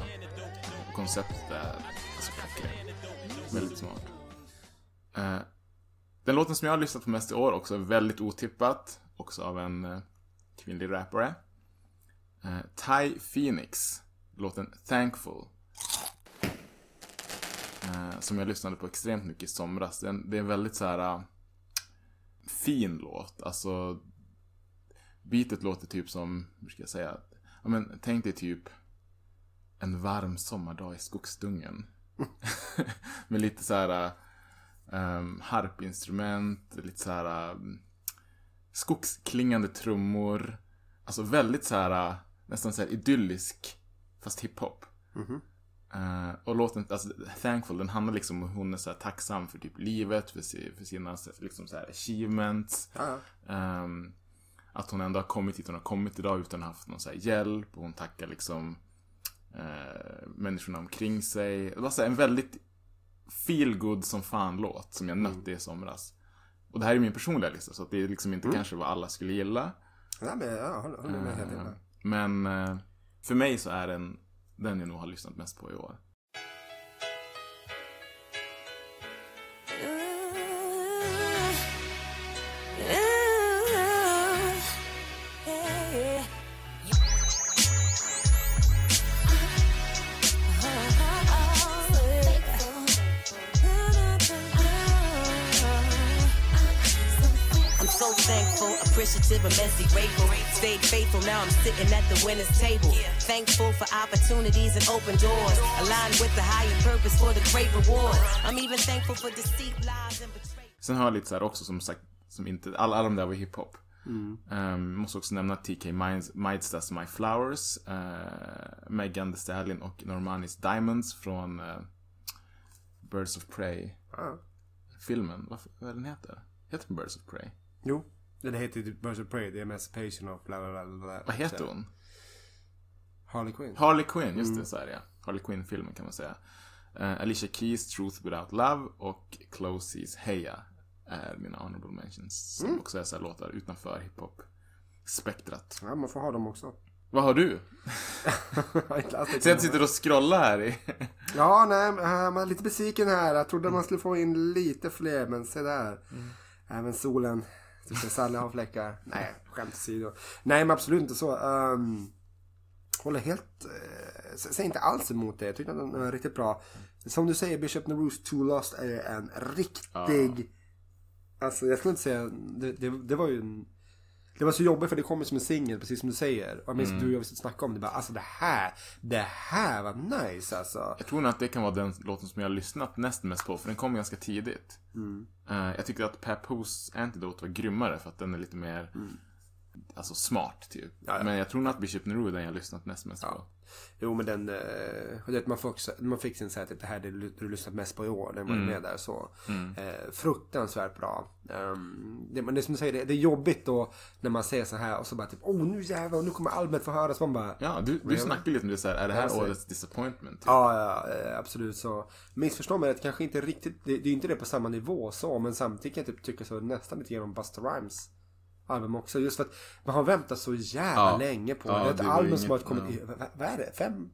[SPEAKER 6] Konceptet är alltså klockrent. Väldigt smart. Eh, den låten som jag har lyssnat på mest i år också är väldigt otippat. Också av en eh, kvinnlig rappare. Eh, Ty Phoenix. Låten Thankful. Eh, som jag lyssnade på extremt mycket i somras. Det är en, det är en väldigt så här fin låt. Alltså beatet låter typ som, hur ska jag säga? Ja, men, tänk dig typ en varm sommardag i skogsdungen. Med lite så här um, harpinstrument, lite så här um, skogsklingande trummor. Alltså väldigt så här uh, nästan så här idyllisk fast hiphop. Eh, och låten, alltså Thankful, den handlar liksom om hon är så här tacksam för typ livet, för, si, för sina liksom så här achievements.
[SPEAKER 5] Ja, ja.
[SPEAKER 6] Att hon ändå har kommit hit hon har kommit idag utan att ha haft någon så hjälp. Och hon tackar liksom eh, människorna omkring sig. Det var så en väldigt feel good som fan låt som jag nötte i somras. Och det här är min personliga lista så att det är liksom inte kanske vad alla skulle gilla.
[SPEAKER 5] Ja, men jag håller, med helt
[SPEAKER 6] Eh,
[SPEAKER 5] inne.
[SPEAKER 6] Men eh, för mig så är den den jag nog har lyssnat mest på i år.
[SPEAKER 8] Appreciative and messy grateful. Stayed faithful, now I'm sitting at the winner's table. Thankful for opportunities and open doors. Aligned with the higher purpose for the great reward. I'm even thankful for deceit, lies and betrayal.
[SPEAKER 6] Sen har jag lite så här också som sagt, som inte, alla, alla de där var hiphop. Um, måste också nämna TK Mides- Midestas My Flowers, uh, Megan Thee Stallion och Normanis Diamonds från eh, Birds of Prey.
[SPEAKER 5] Ja.
[SPEAKER 6] Filmen, vad, vad den heter? Heter den Birds of Prey?
[SPEAKER 5] Jo. Den heter ju typ Birds of Prey, The Emancipation of bla bla bla.
[SPEAKER 6] Vad heter hon?
[SPEAKER 5] Harley Quinn.
[SPEAKER 6] Harley Quinn, just det, så är det ja. Harley Quinn-filmen kan man säga. Eh, Alicia Keys, Truth Without Love och Closey's Heya är mina honorable mentions. Som också är så här låtar utanför hiphop-spektrat.
[SPEAKER 5] Ja, man får ha dem också.
[SPEAKER 6] Vad har du? Så jag sitter och scrollar här i...
[SPEAKER 5] Ja, nej, äh, man är lite besviken här. Jag trodde man skulle få in lite fler, men se där. Även solen. Ser Sally har fläckar. Nej, skämt åsido. Nej, men absolut inte så. Um, håller helt... Uh, säger inte alls emot det. Jag tyckte att den var riktigt bra. Som du säger, Bishop Nerus Too Lost är en riktig... Alltså, jag skulle inte säga... Det, det, det var ju en... Det var så jobbigt för det kommer som en singel, precis som du säger. Och jag minns att du och jag visste snacka om det. Bara, alltså det här, det här var nice alltså.
[SPEAKER 6] Jag tror nog att det kan vara den låten som jag har lyssnat näst mest på, för den kom ganska tidigt. Eh, jag tycker att Pep Poos Antidote var grymmare för att den är lite mer Alltså smart typ.
[SPEAKER 5] Ja, ja.
[SPEAKER 6] Men jag tror att Bishop Nero är den jag har lyssnat näst mest på.
[SPEAKER 5] Jo men den, eh, det, man, får också, man fick sin såhär, typ, det här är det du lyssnat mest på i år, den var
[SPEAKER 6] Mm.
[SPEAKER 5] med där så. Eh, fruktansvärt bra. Um, det, men det är som du säger, det, det är jobbigt då när man ser så här och så bara typ, oh nu jävlar, nu kommer albumet få höras. Man bara,
[SPEAKER 6] Ja, du, du snackar lite om det så här, är det
[SPEAKER 5] Ja,
[SPEAKER 6] här
[SPEAKER 5] så-
[SPEAKER 6] årets disappointment? Typ?
[SPEAKER 5] Ja, ja, eh, absolut så. Missförstå mig rätt, kanske inte riktigt, det, det är inte det på samma nivå så, men samtidigt kan jag typ tycka så nästan lite grann om Busta Rhymes album också. Just för att man har väntat så jävla
[SPEAKER 6] Ja.
[SPEAKER 5] länge på
[SPEAKER 6] Ja,
[SPEAKER 5] det. Är ett
[SPEAKER 6] det
[SPEAKER 5] album som har kommit,
[SPEAKER 6] ja.
[SPEAKER 5] i, vad, är det, fem?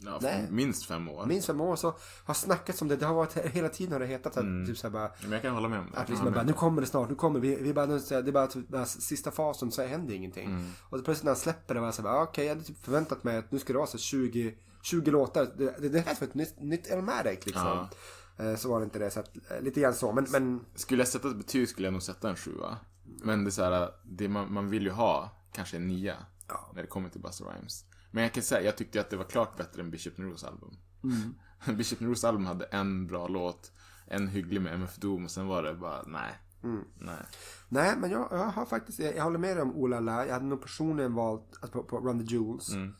[SPEAKER 6] Ja,
[SPEAKER 5] Nej.
[SPEAKER 6] minst fem år.
[SPEAKER 5] Minst fem år så har snackats om det. Det har varit hela tiden har det hetat att
[SPEAKER 6] Mm.
[SPEAKER 5] typ så här bara
[SPEAKER 6] Men jag kan hålla med om det.
[SPEAKER 5] Att liksom bara, nu kommer det snart, nu kommer vi, vi bara, nu, det är bara, typ, bara sista fasen så händer ingenting.
[SPEAKER 6] Mm.
[SPEAKER 5] Och plötsligt när han släpper det var så här, bara, okej jag hade typ förväntat mig att nu ska det vara så 20, 20 låtar. Det, det, rätt för ett nytt, nytt Elmatic liksom. Eh, Så var det inte det, så att, eh, lite grann så. Men, men
[SPEAKER 6] Skulle jag sätta ett betyg skulle jag nog sätta en sjua. Men det är så här, det man, man vill ju ha kanske en nia.
[SPEAKER 5] Ja.
[SPEAKER 6] När det kommer till Busta Rhymes. Men jag kan säga, jag tyckte att det var klart bättre än Bishop Nerus album.
[SPEAKER 5] Mm.
[SPEAKER 6] Bishop Nerus album hade en bra låt, en hygglig med MF Doom och sen var det bara, nej.
[SPEAKER 5] Mm.
[SPEAKER 6] Nej.
[SPEAKER 5] nej, men jag, jag har faktiskt, jag, jag håller med dig om Olala. Jag hade nog personligen valt, alltså på, på Run the Jewels.
[SPEAKER 6] Mm.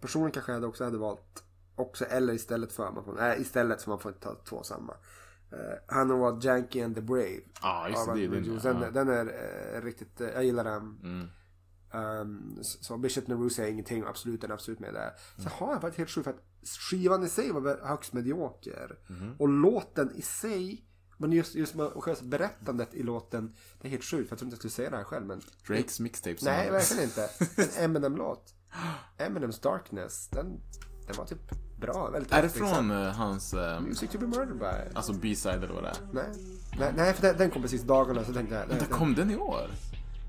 [SPEAKER 5] Personligen kanske jag hade också hade valt också eller istället för man får, nej, istället för man får ta två samma. Uh, han har valt Janky and the Brave.
[SPEAKER 6] Ja, just det, den,
[SPEAKER 5] den, den är eh, riktigt, eh, jag gillar den.
[SPEAKER 6] Mm.
[SPEAKER 5] Um, så så Bishop Nerus är ingenting, absolut, den är absolut med där. Så
[SPEAKER 6] Mm.
[SPEAKER 5] har jag varit helt sjuk för att skivan i sig var högst medioker.
[SPEAKER 6] Mhm.
[SPEAKER 5] Och låten i sig, men just, just berättandet i låten, det är helt sjukt. För jag tror inte jag skulle säga det här själv, men
[SPEAKER 6] Drakes mixtape
[SPEAKER 5] nej, verkligen inte. En Eminem-låt. Eminems Darkness, den, den var typ bra. Väldigt
[SPEAKER 6] Är det
[SPEAKER 5] liksom.
[SPEAKER 6] från eh, hans, eh,
[SPEAKER 5] Music to be murdered by?
[SPEAKER 6] alltså B-side eller vad det är?
[SPEAKER 5] Nej. Nej, nej, för den, den kom precis dagarna så tänkte jag. Den,
[SPEAKER 6] Vänta, kom den i år?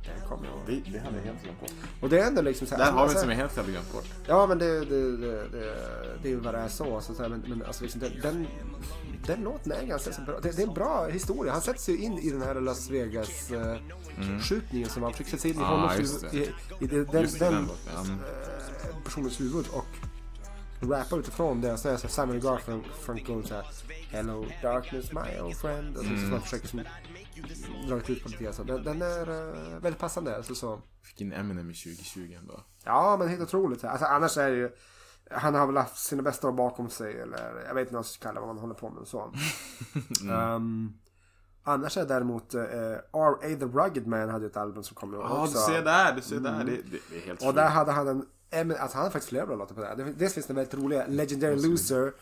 [SPEAKER 5] den kom i år.
[SPEAKER 6] Det, det hade jag helt glömt bort.
[SPEAKER 5] Och det är ändå liksom så här.
[SPEAKER 6] Där har vi
[SPEAKER 5] alltså-
[SPEAKER 6] som jag helt hade glömt bort.
[SPEAKER 5] Ja men det, det, det, det, det är ju vad det är så. så, så här, men, men alltså liksom, den, den, den låten är ganska så bra. Det, det är en bra historia. Han sätter sig ju in i den här Las Vegas eh, skjutningen som han försöker sätta sig in i
[SPEAKER 6] Ah, det.
[SPEAKER 5] I, i det, den,
[SPEAKER 6] det,
[SPEAKER 5] den,
[SPEAKER 6] den. Mm.
[SPEAKER 5] eh, personens huvud och rappar utifrån det. Så är det så här, Simon Garfunkel så här Hello darkness my old friend. Och så,
[SPEAKER 6] Mm.
[SPEAKER 5] så man försöker som dra ut på lite grann. Den, den är uh, väldigt passande. Alltså, så.
[SPEAKER 6] Fick in Eminem i 2020 ändå.
[SPEAKER 5] Ja, men helt otroligt. Alltså, annars är det ju... Han har väl haft sina bästa år bakom sig. Eller jag vet inte vad man ska kalla vad man håller på med. Så. Ehm, annars är däremot uh, R.A. The Rugged Man hade ett album som kom
[SPEAKER 6] Ja,
[SPEAKER 5] också.
[SPEAKER 6] du ser där, du ser där. Det, det, det är helt
[SPEAKER 5] Och där hade han en... en- Alltså han hade faktiskt flera bra låtar på det här. Det- Dels finns den väldigt roliga Legendary Loser.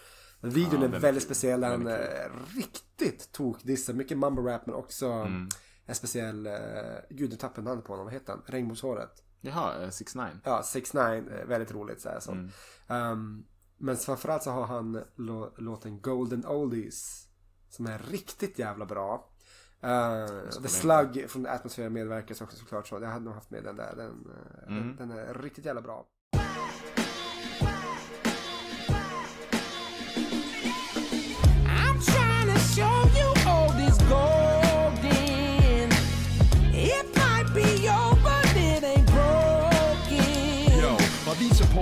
[SPEAKER 5] Videon
[SPEAKER 6] Ja,
[SPEAKER 5] är väldigt speciell. där Han eh, riktigt tokdissar. Mycket mumble rap men också
[SPEAKER 6] Mm.
[SPEAKER 5] en speciell... Uh, gud, nu tappade namnet på honom. Vad heter han? Regnbågshåret.
[SPEAKER 6] Jaha, 6 9
[SPEAKER 5] Ja, 6 9 väldigt roligt så här, så.
[SPEAKER 6] Mm.
[SPEAKER 5] Ehm, men framförallt så har han lå- låten Golden Oldies. Som är riktigt jävla bra. Uh, The Slug från Atmosphere medverkar också såklart så. Jag hade nog haft med den där. Den, eh,
[SPEAKER 6] Mm.
[SPEAKER 5] den, den är riktigt jävla bra.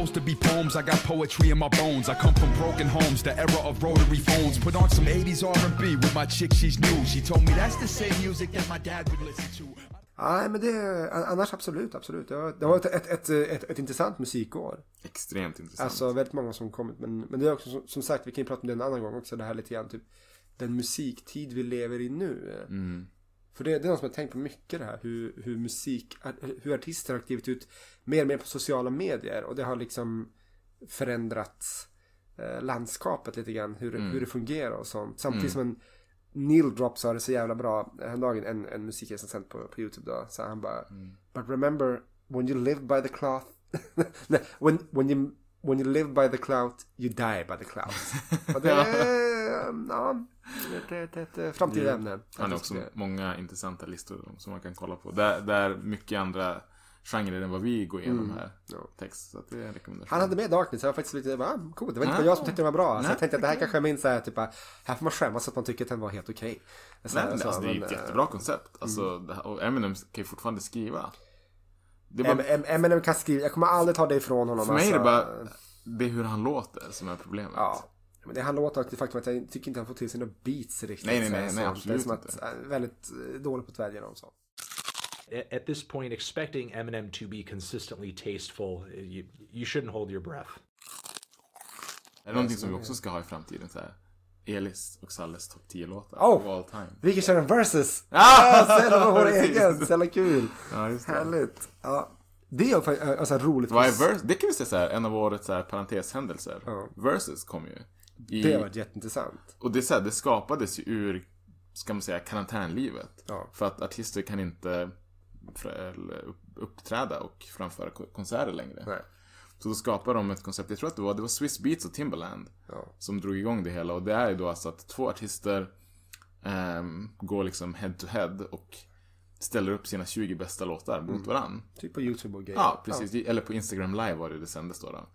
[SPEAKER 1] supposed to be
[SPEAKER 9] poems. I got poetry in my bones. I come from broken homes, the era of rotary phones. Put on some 80s R&B with my chick, she's new. She told me that's the same music that my dad would listen to.
[SPEAKER 5] Nej, men det, annars absolut, absolut. Det har, varit ett, ett, ett, ett intressant musikår.
[SPEAKER 6] Extremt intressant.
[SPEAKER 5] Alltså väldigt många som kommit. Men, men det är också som, som sagt, vi kan ju prata om det en annan gång också. Det här lite grann typ den musiktid vi lever i nu.
[SPEAKER 6] Mm.
[SPEAKER 5] För det, det är något som jag tänkt på mycket det här. Hur, hur musik, hur artister har klivit ut mer och mer på sociala medier. Och det har liksom förändrat eh, landskapet lite grann. Hur,
[SPEAKER 6] Mm.
[SPEAKER 5] hur det fungerar och sånt. Samtidigt som en Neil Drop sa det så jävla bra häromdagen. En, en musikrecensent på, på YouTube då. Så han bara.
[SPEAKER 6] Mm.
[SPEAKER 5] But remember when you live by the cloth. Nej, when, when you When you live by the clout, you die by the clout. Och det är, ja, ett, ett, ett framtida ämne.
[SPEAKER 6] Han har också många intressanta listor som man kan kolla på. Där, där mycket andra genrer än vad vi går igenom här.
[SPEAKER 5] ja.
[SPEAKER 6] Text. Så att det är en rekommendation.
[SPEAKER 5] Han hade med Darkness, jag var faktiskt lite, ah, coolt. Det var inte bara jag som tyckte den var bra. Så
[SPEAKER 6] Nej.
[SPEAKER 5] jag tänkte att det här kanske är min så här, typ, ah, här får man skämmas att man tycker att den var helt okej. Så
[SPEAKER 6] Nej,
[SPEAKER 5] här,
[SPEAKER 6] men
[SPEAKER 5] så,
[SPEAKER 6] alltså, det är ett
[SPEAKER 5] eh,
[SPEAKER 6] jättebra koncept. Alltså, det här, och Eminem kan ju fortfarande skriva. Det bara,
[SPEAKER 5] Em- Eminem kan skriva, jag kommer aldrig ta det ifrån honom.
[SPEAKER 6] för mig är det
[SPEAKER 5] alltså.
[SPEAKER 6] bara det är hur han låter som är problemet.
[SPEAKER 5] Ja. Men det han låter också faktum att jag tycker inte han får till sina beats riktigt.
[SPEAKER 6] Nej, nej,
[SPEAKER 5] så här,
[SPEAKER 6] nej, nej,
[SPEAKER 5] sånt. Det är
[SPEAKER 6] absolut
[SPEAKER 5] som att, han är väldigt eh, dålig på att välja dem så.
[SPEAKER 10] At this point, expecting Eminem to be consistently tasteful, you, you shouldn't hold your breath.
[SPEAKER 6] Är det någonting som vi också ska ha i framtiden? Så här, Elis och Salles topp 10-låtar
[SPEAKER 5] Oh!
[SPEAKER 6] of all time.
[SPEAKER 5] Vi kan köra en versus!
[SPEAKER 6] Ah!
[SPEAKER 5] Ah, Ställa på vår egen, så jävla kul!
[SPEAKER 6] Ja, just det.
[SPEAKER 5] Härligt! Ja. Det är faktiskt alltså, roligt.
[SPEAKER 6] Vad är vers- det kan vi säga så här, en av årets så här, parenteshändelser.
[SPEAKER 5] Ja.
[SPEAKER 6] Versus kom ju. I,
[SPEAKER 5] Det har varit jätteintressant.
[SPEAKER 6] Och det, är så här, det skapades ju ur, ska man säga, karantänlivet.
[SPEAKER 5] Ja.
[SPEAKER 6] För att artister kan inte uppträda och framföra ko- konserter längre.
[SPEAKER 5] Nej.
[SPEAKER 6] Så då skapade de ett koncept, jag tror att det var, det var Swiss Beats och Timbaland
[SPEAKER 5] Ja.
[SPEAKER 6] som drog igång det hela. Och det är ju då alltså att två artister ehm, går liksom head to head och ställer upp sina 20 bästa låtar mot varann.
[SPEAKER 5] Typ på YouTube och grejer.
[SPEAKER 6] Ja, precis. Eller på Instagram live var det det sändes då. då.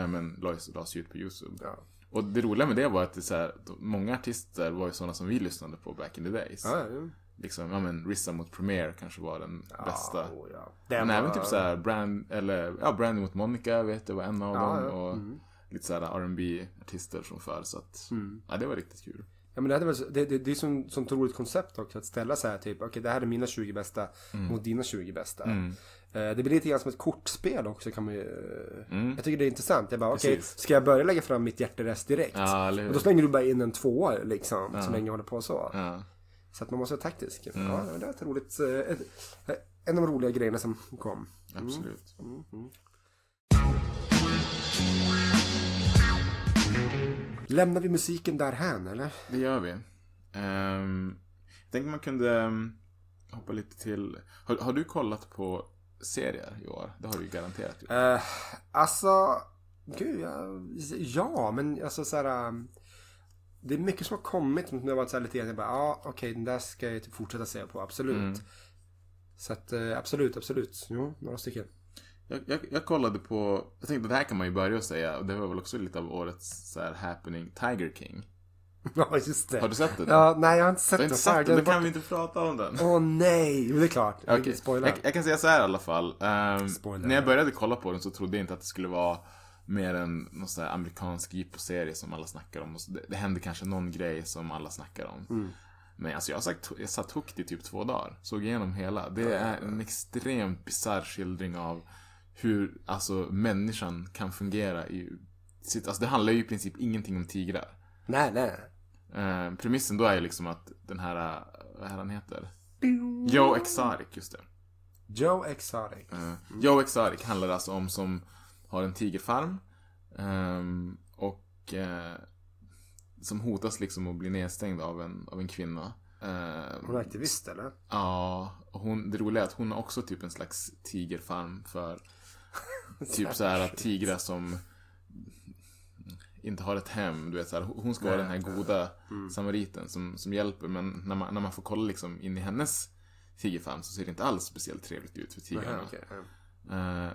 [SPEAKER 6] Eh, Men lades, lades ut på YouTube.
[SPEAKER 5] Ja.
[SPEAKER 6] Och det roliga med det var att det så här, många artister var ju sådana som vi lyssnade på back in the days.
[SPEAKER 5] Ja, ja.
[SPEAKER 6] Liksom, ja men Rissa mot Premier kanske var den bästa.
[SPEAKER 5] Oh, ja.
[SPEAKER 6] Men
[SPEAKER 5] Den
[SPEAKER 6] även
[SPEAKER 5] var-
[SPEAKER 6] typ såhär Brand, eller ja, Brandy mot Monica vet jag var en av
[SPEAKER 5] Ja,
[SPEAKER 6] dem.
[SPEAKER 5] ja.
[SPEAKER 6] Och
[SPEAKER 5] Mm.
[SPEAKER 6] lite såhär R&B artister som för så att, ja det var riktigt kul.
[SPEAKER 5] Ja men det, hade väl, det, det, det är som, sånt roligt koncept också att ställa så här typ, okej det här är mina 20 bästa mot dina 20 bästa.
[SPEAKER 6] Mm.
[SPEAKER 5] Eh, det blir lite grann som ett kortspel också kan man ju,
[SPEAKER 6] Mm.
[SPEAKER 5] Jag tycker det är intressant. Jag bara okej,
[SPEAKER 6] Precis.
[SPEAKER 5] ska jag börja lägga fram mitt hjärterest direkt?
[SPEAKER 6] Ja,
[SPEAKER 5] och då slänger du bara in en tvåa liksom, så länge jag håller på så.
[SPEAKER 6] Ja.
[SPEAKER 5] Så att man måste vara taktisk.
[SPEAKER 6] Mm.
[SPEAKER 5] Ja, det var ett roligt, eh, en av de roliga grejerna som kom.
[SPEAKER 6] Absolut.
[SPEAKER 5] Lämnar vi musiken därhän eller?
[SPEAKER 6] Det gör vi. Um, jag tänkte man kunde ehm, hoppa lite till, har, har du kollat på serier i år? Det har du ju garanterat gjort.
[SPEAKER 5] Uh, alltså, gud, ja, ja men alltså så här. um, Det är mycket som har kommit som har varit så här lite grann, jag bara, ja okej den där ska jag typ fortsätta se på, absolut.
[SPEAKER 6] Mm.
[SPEAKER 5] Så att eh, absolut, absolut. Jo, några stycken.
[SPEAKER 6] Jag, jag, jag kollade på, jag tänkte det här kan man ju börja och säga, och det var väl också lite av årets så här, happening, Tiger King.
[SPEAKER 5] Ja, just det.
[SPEAKER 6] Har du sett den?
[SPEAKER 5] Ja, nej jag har inte sett den.
[SPEAKER 6] inte sett den, då kan vi inte prata om den.
[SPEAKER 5] Åh nej, men det är klart. Jag spoila.
[SPEAKER 6] jag, jag kan säga så här i alla fall.
[SPEAKER 5] Spoiler.
[SPEAKER 6] när jag började kolla på den så trodde jag inte att det skulle vara mer än någon sån här amerikansk jippo-serie som alla snackar om. Och Det, det händer kanske någon grej som alla snackar om.
[SPEAKER 5] Mm.
[SPEAKER 6] Men alltså jag, har sagt, jag satt hooked i typ två dagar. Såg igenom hela. Det är en extremt bisarr skildring av hur alltså, människan kan fungera i sitt... Alltså det handlar ju i princip ingenting om tigrar.
[SPEAKER 5] Nej, nej.
[SPEAKER 6] Eh, premissen då är ju liksom att den här, eh, vad är han heter? Joe Exotic, just det.
[SPEAKER 5] Joe Exotic.
[SPEAKER 6] Uh, Joe Exotic handlar alltså om som har en tigerfarm. ehm, och eh, som hotas liksom att bli nedstängd av en, av en kvinna. Ehm,
[SPEAKER 5] Hon är aktivist eller?
[SPEAKER 6] Ja, och hon, det roliga är att hon har också typ en slags tigerfarm för typ så här att tigrar som inte har ett hem. Du vet, så här, hon ska vara den här goda samariten som, som hjälper. Men när man, när man får kolla liksom in i hennes tigerfarm så ser det inte alls speciellt trevligt ut för tigrarna. Eh,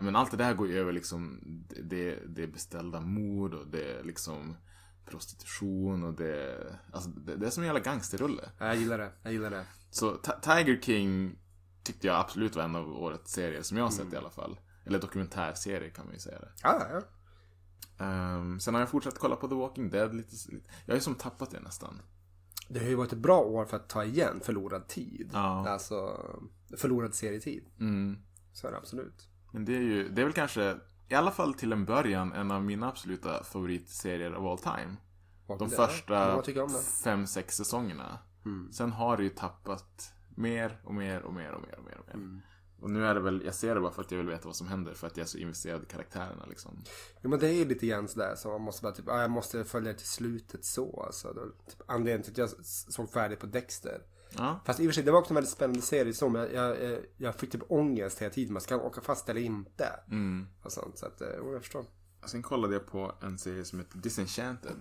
[SPEAKER 6] Men allt det där går ju över liksom det, det är beställda mord och det är liksom prostitution och det, alltså det, det är som en jävla gangsterrulle.
[SPEAKER 5] Jag gillar det, jag gillar det.
[SPEAKER 6] Så Ti- Tiger King tyckte jag absolut var en av årets serier som jag har sett i alla fall. Eller dokumentärserie kan man ju säga det.
[SPEAKER 5] Ja, ja.
[SPEAKER 6] Ehm, sen har jag fortsatt kolla på The Walking Dead lite. lite. Jag har ju som tappat det nästan.
[SPEAKER 5] Det har ju varit ett bra år för att ta igen förlorad tid.
[SPEAKER 6] Ja.
[SPEAKER 5] Alltså förlorad serietid.
[SPEAKER 6] Mm.
[SPEAKER 5] Så är det absolut.
[SPEAKER 6] Men det är ju, det är väl kanske, i alla fall till en början, en av mina absoluta favoritserier of all time.
[SPEAKER 5] Walking
[SPEAKER 6] De första fem, sex säsongerna.
[SPEAKER 5] Mm.
[SPEAKER 6] Sen har det ju tappat mer och mer och mer och mer och mer. Och, mer.
[SPEAKER 5] Mm.
[SPEAKER 6] och nu är det väl, jag ser det bara för att jag vill veta vad som händer. För att jag är så investerad i karaktärerna liksom.
[SPEAKER 5] Jo men det är ju lite grann sådär så man måste bara typ, jag måste följa till slutet så alltså. Typ anledningen till att jag såg färdigt på Dexter.
[SPEAKER 6] Ja.
[SPEAKER 5] Fast i och för sig, det var också en väldigt spännande serie så, men jag, jag, jag fick typ ångest hela tiden. Man ska åka fast eller inte.
[SPEAKER 6] Mm.
[SPEAKER 5] Och sånt, så att, eh, jag förstår.
[SPEAKER 6] Sen kollade jag på en serie som heter Disenchanted.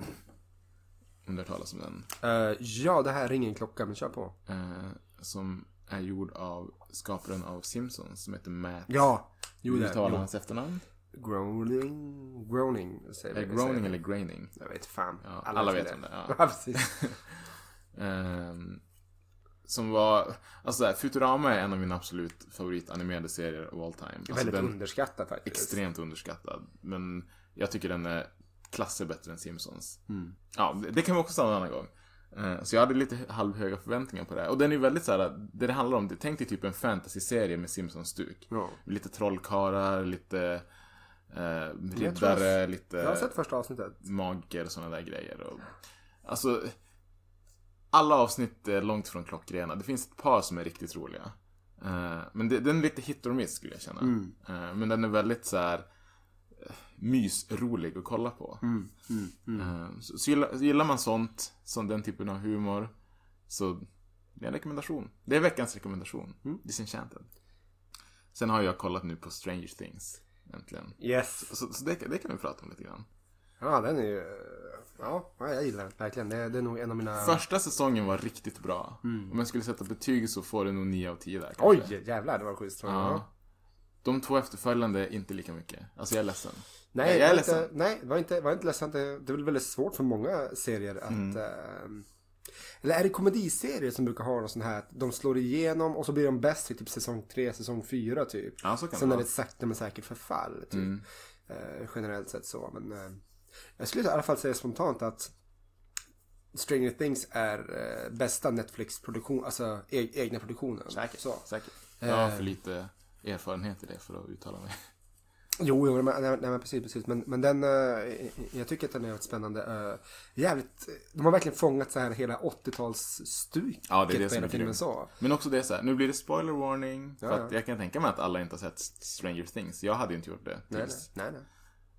[SPEAKER 6] Om du har talas om den.
[SPEAKER 5] Eh, ja, det här ringer en klocka, men kör på.
[SPEAKER 6] Eh, som är gjord av skaparen av Simpsons som heter Matt.
[SPEAKER 5] Ja, jo det.
[SPEAKER 6] uttalar hans efternamn?
[SPEAKER 5] Groaning, groaning säger vi.
[SPEAKER 6] det groaning eller graining?
[SPEAKER 5] Jag vet fan.
[SPEAKER 6] Ja, alla, vet
[SPEAKER 5] det.
[SPEAKER 6] om det.
[SPEAKER 5] Ja,
[SPEAKER 6] Ja.
[SPEAKER 5] precis.
[SPEAKER 6] Ehm, som var, alltså där, Futurama är en av mina absolut favoritanimerade serier of all time. Alltså
[SPEAKER 5] Väldigt underskattad faktiskt.
[SPEAKER 6] Extremt underskattad. Men jag tycker den är klasser bättre än Simpsons.
[SPEAKER 5] Mm.
[SPEAKER 6] Ja, det, det kan vi också ta en annan gång. Eh, Så jag hade lite halvhöga förväntningar på det. Och den är väldigt så här, det det handlar om, det- tänk dig typ en fantasy-serie med Simpsons-stuk.
[SPEAKER 5] Ja.
[SPEAKER 6] Lite trollkarlar, lite
[SPEAKER 5] Jag tror
[SPEAKER 6] riddare,
[SPEAKER 5] jag-
[SPEAKER 6] lite
[SPEAKER 5] Jag har sett första avsnittet.
[SPEAKER 6] magiker och sådana där grejer. Och, alltså, alla avsnitt är långt från klockrena. Det finns ett par som är riktigt roliga. Eh, men det, den är lite hit or miss skulle jag känna.
[SPEAKER 5] Mm.
[SPEAKER 6] Eh, men den är väldigt så här eh, mysrolig att kolla på.
[SPEAKER 5] Mm, mm.
[SPEAKER 6] Eh, så, så gillar, gillar man sånt, som den typen av humor, så det är en rekommendation. Det är veckans rekommendation.
[SPEAKER 5] Mm.
[SPEAKER 6] Disenchanted. Sen har jag kollat nu på Stranger Things. Äntligen.
[SPEAKER 5] Yes.
[SPEAKER 6] Så, så det, det kan vi prata om lite grann.
[SPEAKER 5] Ja, den är ju... Ja, ja, jag gillar den verkligen. Det, det är nog en av mina...
[SPEAKER 6] Första säsongen var riktigt bra.
[SPEAKER 5] Mm.
[SPEAKER 6] Om jag skulle sätta betyg så får det nog 9 av 10 där.
[SPEAKER 5] Oj,
[SPEAKER 6] kanske.
[SPEAKER 5] jävlar det var schysst.
[SPEAKER 6] Ja. De två efterföljande inte lika mycket. Alltså jag är ledsen.
[SPEAKER 5] Nej,
[SPEAKER 6] jag
[SPEAKER 5] det
[SPEAKER 6] är
[SPEAKER 5] var
[SPEAKER 6] ledsen.
[SPEAKER 5] inte, nej, var inte, var inte ledsamt. Det, det är väl väldigt svårt för många serier att...
[SPEAKER 6] Mm.
[SPEAKER 5] ehm, eller är det komediserier som brukar ha någon sån här att de slår igenom och så blir de bäst i typ säsong 3, säsong 4 typ.
[SPEAKER 6] Ja, så kan
[SPEAKER 5] Sen
[SPEAKER 6] det
[SPEAKER 5] är det ett sakta men säkert förfall typ.
[SPEAKER 6] Mm.
[SPEAKER 5] Eh, generellt sett så. Men eh, jag skulle i alla fall säga spontant att Stranger Things är eh, bästa Netflix-produktion, alltså e- egna produktionen.
[SPEAKER 6] Säkert.
[SPEAKER 5] Så.
[SPEAKER 6] Säkert. Jag har
[SPEAKER 5] Eh.
[SPEAKER 6] för lite erfarenhet i det för att uttala mig.
[SPEAKER 5] Jo, jo nej, nej, men precis, precis. Men, men den, eh, jag tycker att den är väldigt spännande. Eh, jävligt, de har verkligen fångat så här hela 80-talsstuket
[SPEAKER 6] Ja, det är det
[SPEAKER 5] på hela filmen så.
[SPEAKER 6] Men också det så här, nu blir det spoiler warning. För
[SPEAKER 5] Ja,
[SPEAKER 6] att
[SPEAKER 5] ja.
[SPEAKER 6] jag kan tänka mig att alla inte har sett Stranger Things. Jag hade ju inte gjort det.
[SPEAKER 5] Nej, nej, nej, nej.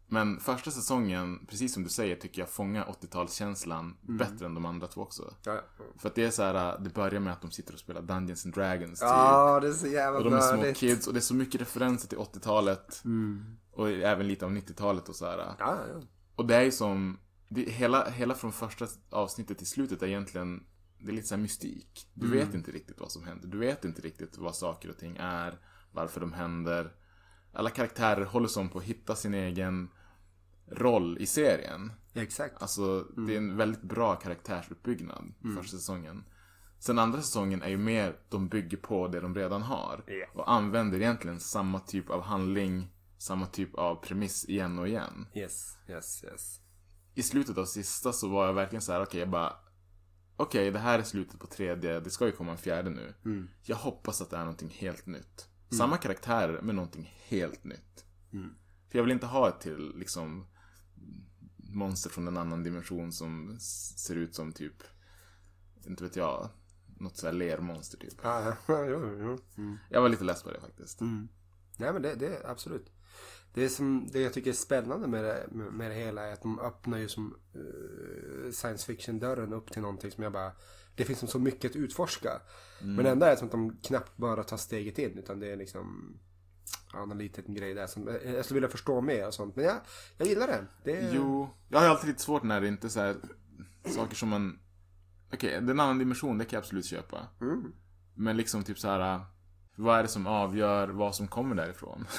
[SPEAKER 6] Men första säsongen, precis som du säger, tycker jag fångar 80-talskänslan
[SPEAKER 5] Mm.
[SPEAKER 6] bättre än de andra två också.
[SPEAKER 5] Ja, ja.
[SPEAKER 6] För att det är så här, det börjar med att de sitter och spelar Dungeons and Dragons typ.
[SPEAKER 5] Ja, det är så jävla
[SPEAKER 6] Och de är små
[SPEAKER 5] nördigt.
[SPEAKER 6] kids och det är så mycket referenser till 80-talet.
[SPEAKER 5] Mm.
[SPEAKER 6] Och även lite av 90-talet och så här.
[SPEAKER 5] Ja, ja.
[SPEAKER 6] Och det är ju som, det, hela, hela från första avsnittet till slutet är egentligen, det är lite så här mystik. Du
[SPEAKER 5] Mm.
[SPEAKER 6] vet inte riktigt vad som händer. Du vet inte riktigt vad saker och ting är, varför de händer. Alla karaktärer håller som på att hitta sin egen roll i serien.
[SPEAKER 5] Exakt.
[SPEAKER 6] Alltså, det är en väldigt bra karaktärsuppbyggnad
[SPEAKER 5] Mm.
[SPEAKER 6] första säsongen. Sen andra säsongen är ju mer, de bygger på det de redan har.
[SPEAKER 5] Ja.
[SPEAKER 6] Och använder egentligen samma typ av handling, samma typ av premiss igen och igen.
[SPEAKER 5] Yes, yes, yes.
[SPEAKER 6] I slutet av sista så var jag verkligen så här, okej jag bara Okej, det här är slutet på tredje, det ska ju komma en fjärde nu.
[SPEAKER 5] Mm.
[SPEAKER 6] Jag hoppas att det är någonting helt nytt. Samma karaktärer, men någonting helt nytt.
[SPEAKER 5] Mm.
[SPEAKER 6] För jag vill inte ha ett till, liksom monster från en annan dimension som ser ut som typ, inte vet jag, något sådär lermonster typ.
[SPEAKER 5] Ja, ja, jo. Mm.
[SPEAKER 6] Jag var lite less på det faktiskt.
[SPEAKER 5] Mm. Nej men det, det är absolut. Det, som, det jag tycker är spännande med det, med det hela är att de öppnar ju som eh, science fiction dörren upp till någonting som jag bara Det finns som så mycket att utforska. Men ändå är det som att de knappt bara tar steget in utan det är liksom Ja, någon liten grej där som jag jag skulle vilja förstå mer och sånt. Men jag, jag gillar det. det är,
[SPEAKER 6] Jo, jag har alltid lite svårt när det inte är så här saker som man... Okej, det är en annan dimension, det kan jag absolut köpa.
[SPEAKER 5] Mm.
[SPEAKER 6] Men liksom typ så här. Vad är det som avgör vad som kommer därifrån?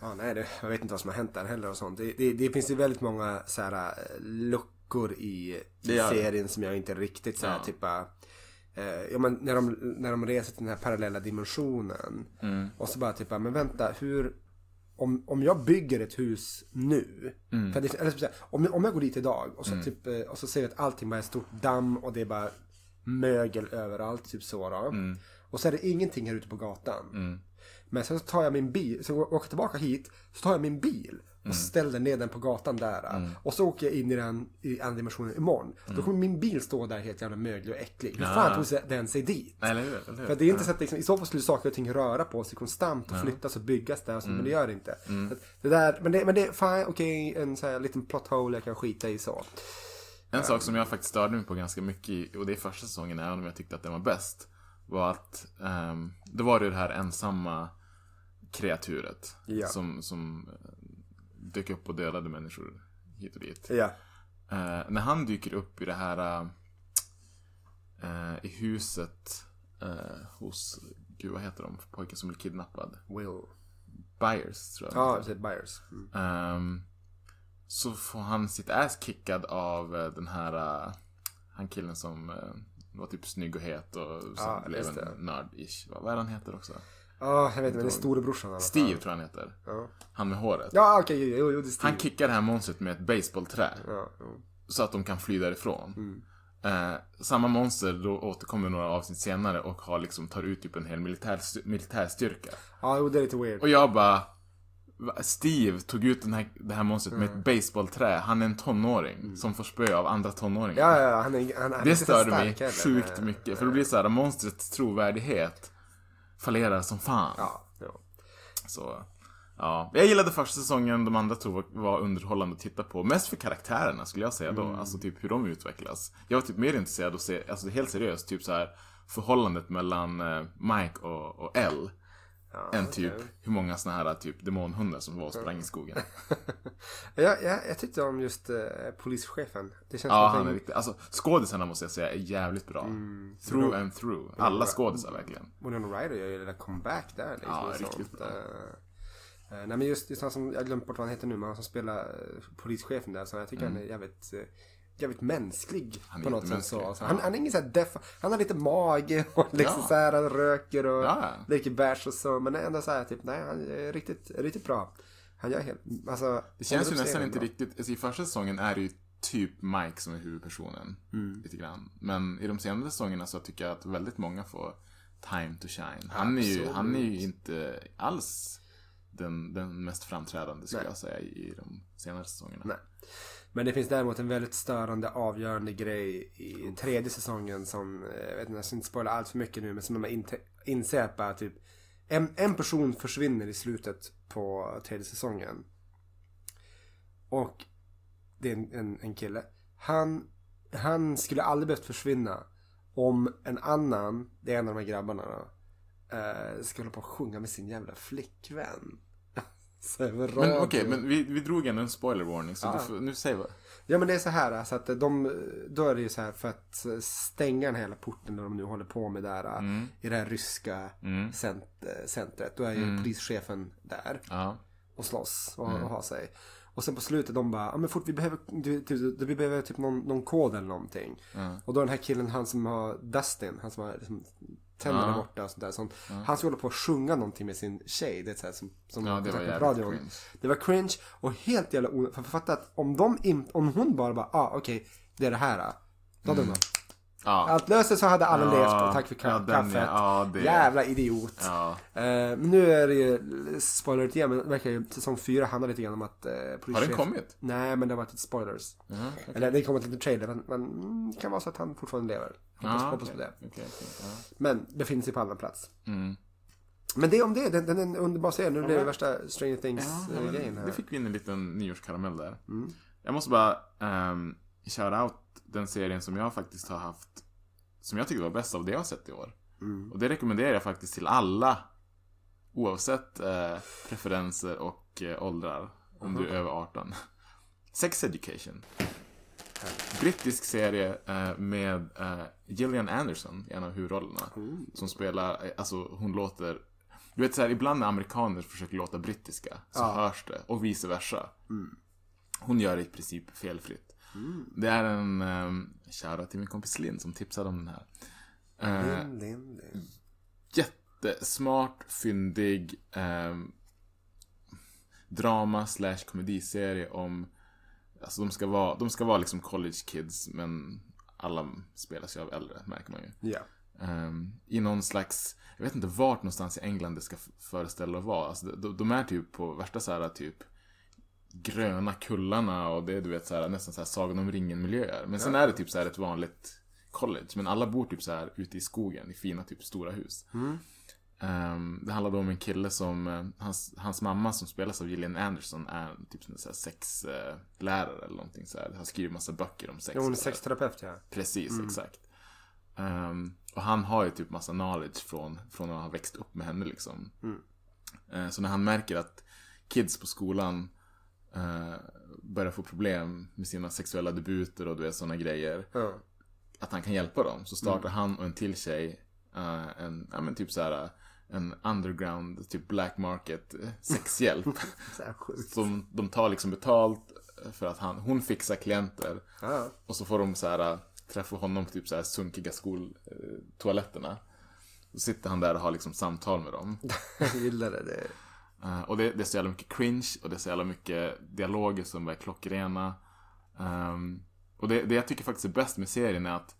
[SPEAKER 5] Ja, nej, det, jag vet inte vad som har hänt där heller och sånt. Det, det, det finns ju väldigt många så här eh, luckor i, serien som jag inte riktigt så här
[SPEAKER 6] Ja.
[SPEAKER 5] typ bara, eh, ja men när de, när de reser till den här parallella dimensionen.
[SPEAKER 6] Mm.
[SPEAKER 5] Och så bara typ men vänta, hur, om, om jag bygger ett hus nu.
[SPEAKER 6] Mm.
[SPEAKER 5] För det, eller om, om jag går dit idag och så, typ, eh, och så ser jag att allting bara är stort damm och det är bara mögel överallt. Typ så då.
[SPEAKER 6] Mm.
[SPEAKER 5] Och så är det ingenting här ute på gatan. Men sen så tar jag min bil, så jag åker tillbaka hit, så tar jag min bil och
[SPEAKER 6] Mm.
[SPEAKER 5] ställer ner den på gatan där. Och så åker jag in i den i andra dimensionen imorgon. Då kommer min bil stå där helt jävla möglig och äcklig. Hur fan tog den sig dit?
[SPEAKER 6] Eller hur? Eller hur?
[SPEAKER 5] För det är inte så att liksom, i så fall skulle saker och ting röra på sig konstant och flyttas och byggas där. Så, Men det gör det inte. Att det där, men det, men det är okej, en så här liten plot hole jag kan skita i så.
[SPEAKER 6] En sak som jag faktiskt störde mig på ganska mycket, och det är första säsongen, även om jag tyckte att den var bäst, var att um, då var det det här ensamma kreaturet
[SPEAKER 5] Ja.
[SPEAKER 6] som, som dök upp och dödade människor hit och dit.
[SPEAKER 5] Ja.
[SPEAKER 6] Eh, när han dyker upp i det här eh, i huset eh, hos, gud vad heter de, pojken som blir kidnappad?
[SPEAKER 5] Will.
[SPEAKER 6] Byers tror jag.
[SPEAKER 5] Ja, precis. Byers. Mm.
[SPEAKER 6] Ehm, så får han sitt ass kickad av eh, den här, eh, han killen som eh, var typ snygg och het och som
[SPEAKER 5] Ja,
[SPEAKER 6] blev en nörd-ish. Vad är han heter också?
[SPEAKER 5] Ja, jag vet inte, det är storebrorsan i alla fall.
[SPEAKER 6] Steve tror jag han heter.
[SPEAKER 5] Ja.
[SPEAKER 6] Han med håret.
[SPEAKER 5] Ja, okej, jo, jo, det är Steve.
[SPEAKER 6] Han kickar det här monstret med ett baseballträ.
[SPEAKER 5] Ja, jo.
[SPEAKER 6] Så att de kan fly därifrån.
[SPEAKER 5] Mm.
[SPEAKER 6] Eh, samma monster då återkommer några avsnitt senare och har liksom, tar ut typ en hel militär, militärstyrka.
[SPEAKER 5] Ja, jo, det är lite weird.
[SPEAKER 6] Och jag bara... va, Steve tog ut den här, det här monstret med
[SPEAKER 5] Mm.
[SPEAKER 6] ett baseballträ. Han är en tonåring som får spö av andra tonåringar.
[SPEAKER 5] Ja, ja, ja, han är, han, han är
[SPEAKER 6] det
[SPEAKER 5] inte så
[SPEAKER 6] störde
[SPEAKER 5] stark
[SPEAKER 6] mig
[SPEAKER 5] heller,
[SPEAKER 6] sjukt mycket. För det blir så här, monstrets trovärdighet fallerar som fan.
[SPEAKER 5] Ja, ja.
[SPEAKER 6] Så, ja. Jag gillade första säsongen, de andra två var, underhållande att titta på. Mest för karaktärerna skulle jag säga då.
[SPEAKER 5] Mm.
[SPEAKER 6] Alltså typ hur de utvecklas. Jag var typ mer intresserad av att se, alltså helt seriöst, typ så här förhållandet mellan eh, Mike och, och Elle. än typ hur många såna här typ demonhundar som var och sprang i skogen.
[SPEAKER 5] Jag, jag, jag tyckte om just eh, polischefen. Det känns
[SPEAKER 6] Ja,
[SPEAKER 5] som
[SPEAKER 6] han är riktigt, alltså skådisarna måste jag säga är jävligt bra.
[SPEAKER 5] Mm.
[SPEAKER 6] Through and through. Alla skådisar verkligen.
[SPEAKER 5] Winona Ryder gör ju den där comeback där. Liksom,
[SPEAKER 6] Ja, riktigt
[SPEAKER 5] sånt.
[SPEAKER 6] bra.
[SPEAKER 5] Eh, eh, nej men just, just han som, jag har glömt bort vad han heter nu, men han som spelar eh, polischefen där. Så jag tycker han är jävligt, eh, jävligt mänsklig.
[SPEAKER 6] Han
[SPEAKER 5] på något sätt. Så. Alltså, han, han är ingen sån här deff, han har lite mage och liksom
[SPEAKER 6] Ja.
[SPEAKER 5] så här, han röker och
[SPEAKER 6] Ja.
[SPEAKER 5] dricker bärs och så. Men ändå så här typ, nej han är riktigt, riktigt bra. Han gör helt, alltså.
[SPEAKER 6] Det känns ju nästan inte
[SPEAKER 5] bra.
[SPEAKER 6] riktigt, alltså i första säsongen är det ju typ Mike som är huvudpersonen.
[SPEAKER 5] Mm.
[SPEAKER 6] Lite grann. Men i de senare säsongerna så tycker jag att väldigt många får time to shine. Han är ju, han är ju inte alls den, den mest framträdande skulle
[SPEAKER 5] Nej.
[SPEAKER 6] jag säga i de senare säsongerna.
[SPEAKER 5] Nej. Men det finns däremot en väldigt störande avgörande grej i tredje säsongen som, eh, jag vet inte, jag ska inte spoila allt för mycket nu, men som man inte inser att bara typ en, en person försvinner i slutet på tredje säsongen. Och det är en, en, en kille. Han, han skulle aldrig behövt försvinna om en annan, det är en av de här grabbarna då, eh, skulle hålla på och sjunga med sin jävla flickvän. Över
[SPEAKER 6] Men okej, men vi, vi drog ändå en spoiler warning så du får, nu säg vad.
[SPEAKER 5] Ja men det är så här alltså att de, då är det ju så här för att stänga den här hela porten där de nu håller på med där
[SPEAKER 6] Mm.
[SPEAKER 5] i det här ryska cent, centret. Då är ju
[SPEAKER 6] Mm.
[SPEAKER 5] polischefen där
[SPEAKER 6] Ja.
[SPEAKER 5] och slåss och,
[SPEAKER 6] Mm.
[SPEAKER 5] och har sig. Och sen på slutet de bara, ja men fort vi behöver, du, du, du, vi behöver typ någon, någon kod eller någonting.
[SPEAKER 6] Ja.
[SPEAKER 5] Och då den här killen, han som har Dustin, han som har liksom tänderna
[SPEAKER 6] Ja.
[SPEAKER 5] borta och sånt där. Sånt, Han ska hålla på och sjunga någonting med sin tjej. Det är så här, som, som
[SPEAKER 6] Ja, det var
[SPEAKER 5] på radion.
[SPEAKER 6] cringe.
[SPEAKER 5] Det var cringe och helt jävla onödigt. För fatta att om de om hon bara bara, ah okej, det är det här. Då hade man.
[SPEAKER 6] Ja.
[SPEAKER 5] Allt löser så hade alla
[SPEAKER 6] Ja,
[SPEAKER 5] levt och tack för ka-
[SPEAKER 6] ja,
[SPEAKER 5] kaffet.
[SPEAKER 6] ja, det-
[SPEAKER 5] Jävla idiot.
[SPEAKER 6] Ja.
[SPEAKER 5] Eh, men nu är det ju, spoiler igen, men det verkar ju säsong fyra handlar lite grann om att uh,
[SPEAKER 6] Har den kommit?
[SPEAKER 5] Nej, men det har varit lite spoilers.
[SPEAKER 6] Mhm, okej.
[SPEAKER 5] Eller det kommer ett litet trailer, men, men det kan vara så att han fortfarande lever. Hoppas,
[SPEAKER 6] Ja,
[SPEAKER 5] hoppas på det.
[SPEAKER 6] ja.
[SPEAKER 5] Men befinner sig på annan plats.
[SPEAKER 6] Mm.
[SPEAKER 5] Men det om det, den, den är en underbar serie. Nu blir det värsta Stranger
[SPEAKER 6] Ja,
[SPEAKER 5] Things-grejen
[SPEAKER 6] men
[SPEAKER 5] här.
[SPEAKER 6] det fick vi in en liten nyårskaramell där.
[SPEAKER 5] Mm.
[SPEAKER 6] Jag måste bara um, shout out den serien som jag faktiskt har haft som jag tyckte var bäst av det jag har sett i år.
[SPEAKER 5] Mm.
[SPEAKER 6] Och det rekommenderar jag faktiskt till alla oavsett eh, preferenser och eh, åldrar om du är över 18. Sex Education. Brittisk serie eh, med eh, Gillian Anderson i en av huvudrollerna. Som spelar, eh, alltså hon låter du vet såhär, ibland när amerikaner försöker låta brittiska så
[SPEAKER 5] Ja.
[SPEAKER 6] hörs det. Och vice versa.
[SPEAKER 5] Mm.
[SPEAKER 6] Hon gör det i princip felfritt. Det är en um, shoutout till min kompis Linn som tipsade om den här. Eh,
[SPEAKER 5] Lin, lin, lin.
[SPEAKER 6] jättesmart, fyndig. ehm, drama slash komediserie om Alltså de ska vara, de ska vara liksom college kids men alla spelas ju av äldre märker man ju.
[SPEAKER 5] Ja.
[SPEAKER 6] Ehm, I någon slags, jag vet inte vart någonstans i England det ska föreställa att vara. Alltså, de, de är typ på värsta så här typ gröna kullarna och det är du vet så här, nästan så här Sagan om ringen-miljöer. Men sen är det typ så här ett vanligt college. Men alla bor typ så här ute i skogen i fina typ stora hus. Ehm, det handlar då om en kille som, eh, hans, hans mamma som spelas av Gillian Anderson är typ en sexlärare eller någonting så här. Han skriver massa böcker om sex.
[SPEAKER 5] Ja, hon är sexterapeut ja.
[SPEAKER 6] Precis, exakt. Ehm, och han har ju typ massa knowledge från, från när han växt upp med henne liksom. Eh, så när han märker att kids på skolan eh, börjar få problem med sina sexuella debuter och du vet sådana grejer.
[SPEAKER 5] Ja.
[SPEAKER 6] Att han kan hjälpa dem. Så startar han och en till tjej eh, en, ja men typ så här en underground, typ black market eh, sexhjälp.
[SPEAKER 5] Så.
[SPEAKER 6] Som de tar liksom betalt för att han, hon fixar klienter.
[SPEAKER 5] Ja.
[SPEAKER 6] Och så får de så här träffa honom på typ så här sunkiga skoltoaletterna. Då sitter han där och har liksom samtal med dem.
[SPEAKER 5] Jag gillar det.
[SPEAKER 6] Eh, och det, det är så jävla mycket cringe och det är så jävla mycket dialoger som är klockrena. Ehm, och det, det jag tycker faktiskt är bäst med serien är att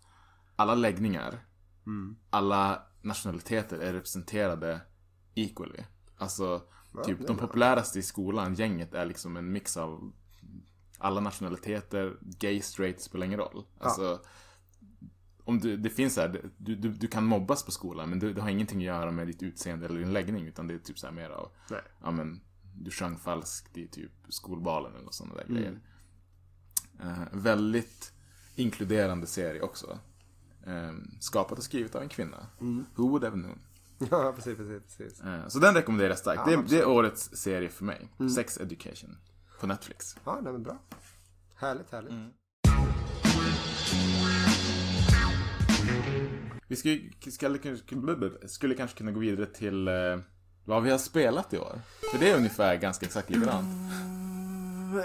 [SPEAKER 6] alla läggningar, alla nationaliteter är representerade equally. Alltså, typ de populäraste i skolan, gänget, är liksom en mix av alla nationaliteter, gay, straight, spelar ingen roll. Alltså, om du, det finns så här, du, du, du kan mobbas på skolan men det, det har ingenting att göra med ditt utseende eller din läggning utan det är typ så här mer av,
[SPEAKER 5] Nej.
[SPEAKER 6] ja men, du sjöng falskt i typ skolbalen eller sådana där grejer. Eh, väldigt inkluderande serie också. Eh, skapat och skrivet av en kvinna. Who would have known?
[SPEAKER 5] Ja, precis, precis, precis.
[SPEAKER 6] Eh, så den rekommenderar jag starkt.
[SPEAKER 5] Ja,
[SPEAKER 6] det, är, det är årets serie för mig. Sex Education. På Netflix.
[SPEAKER 5] Ja, nej men bra. Härligt, härligt.
[SPEAKER 6] Vi skulle, skulle, skulle kanske kunna gå vidare till eh, vad vi har spelat i år. För det är ungefär ganska exakt likadant.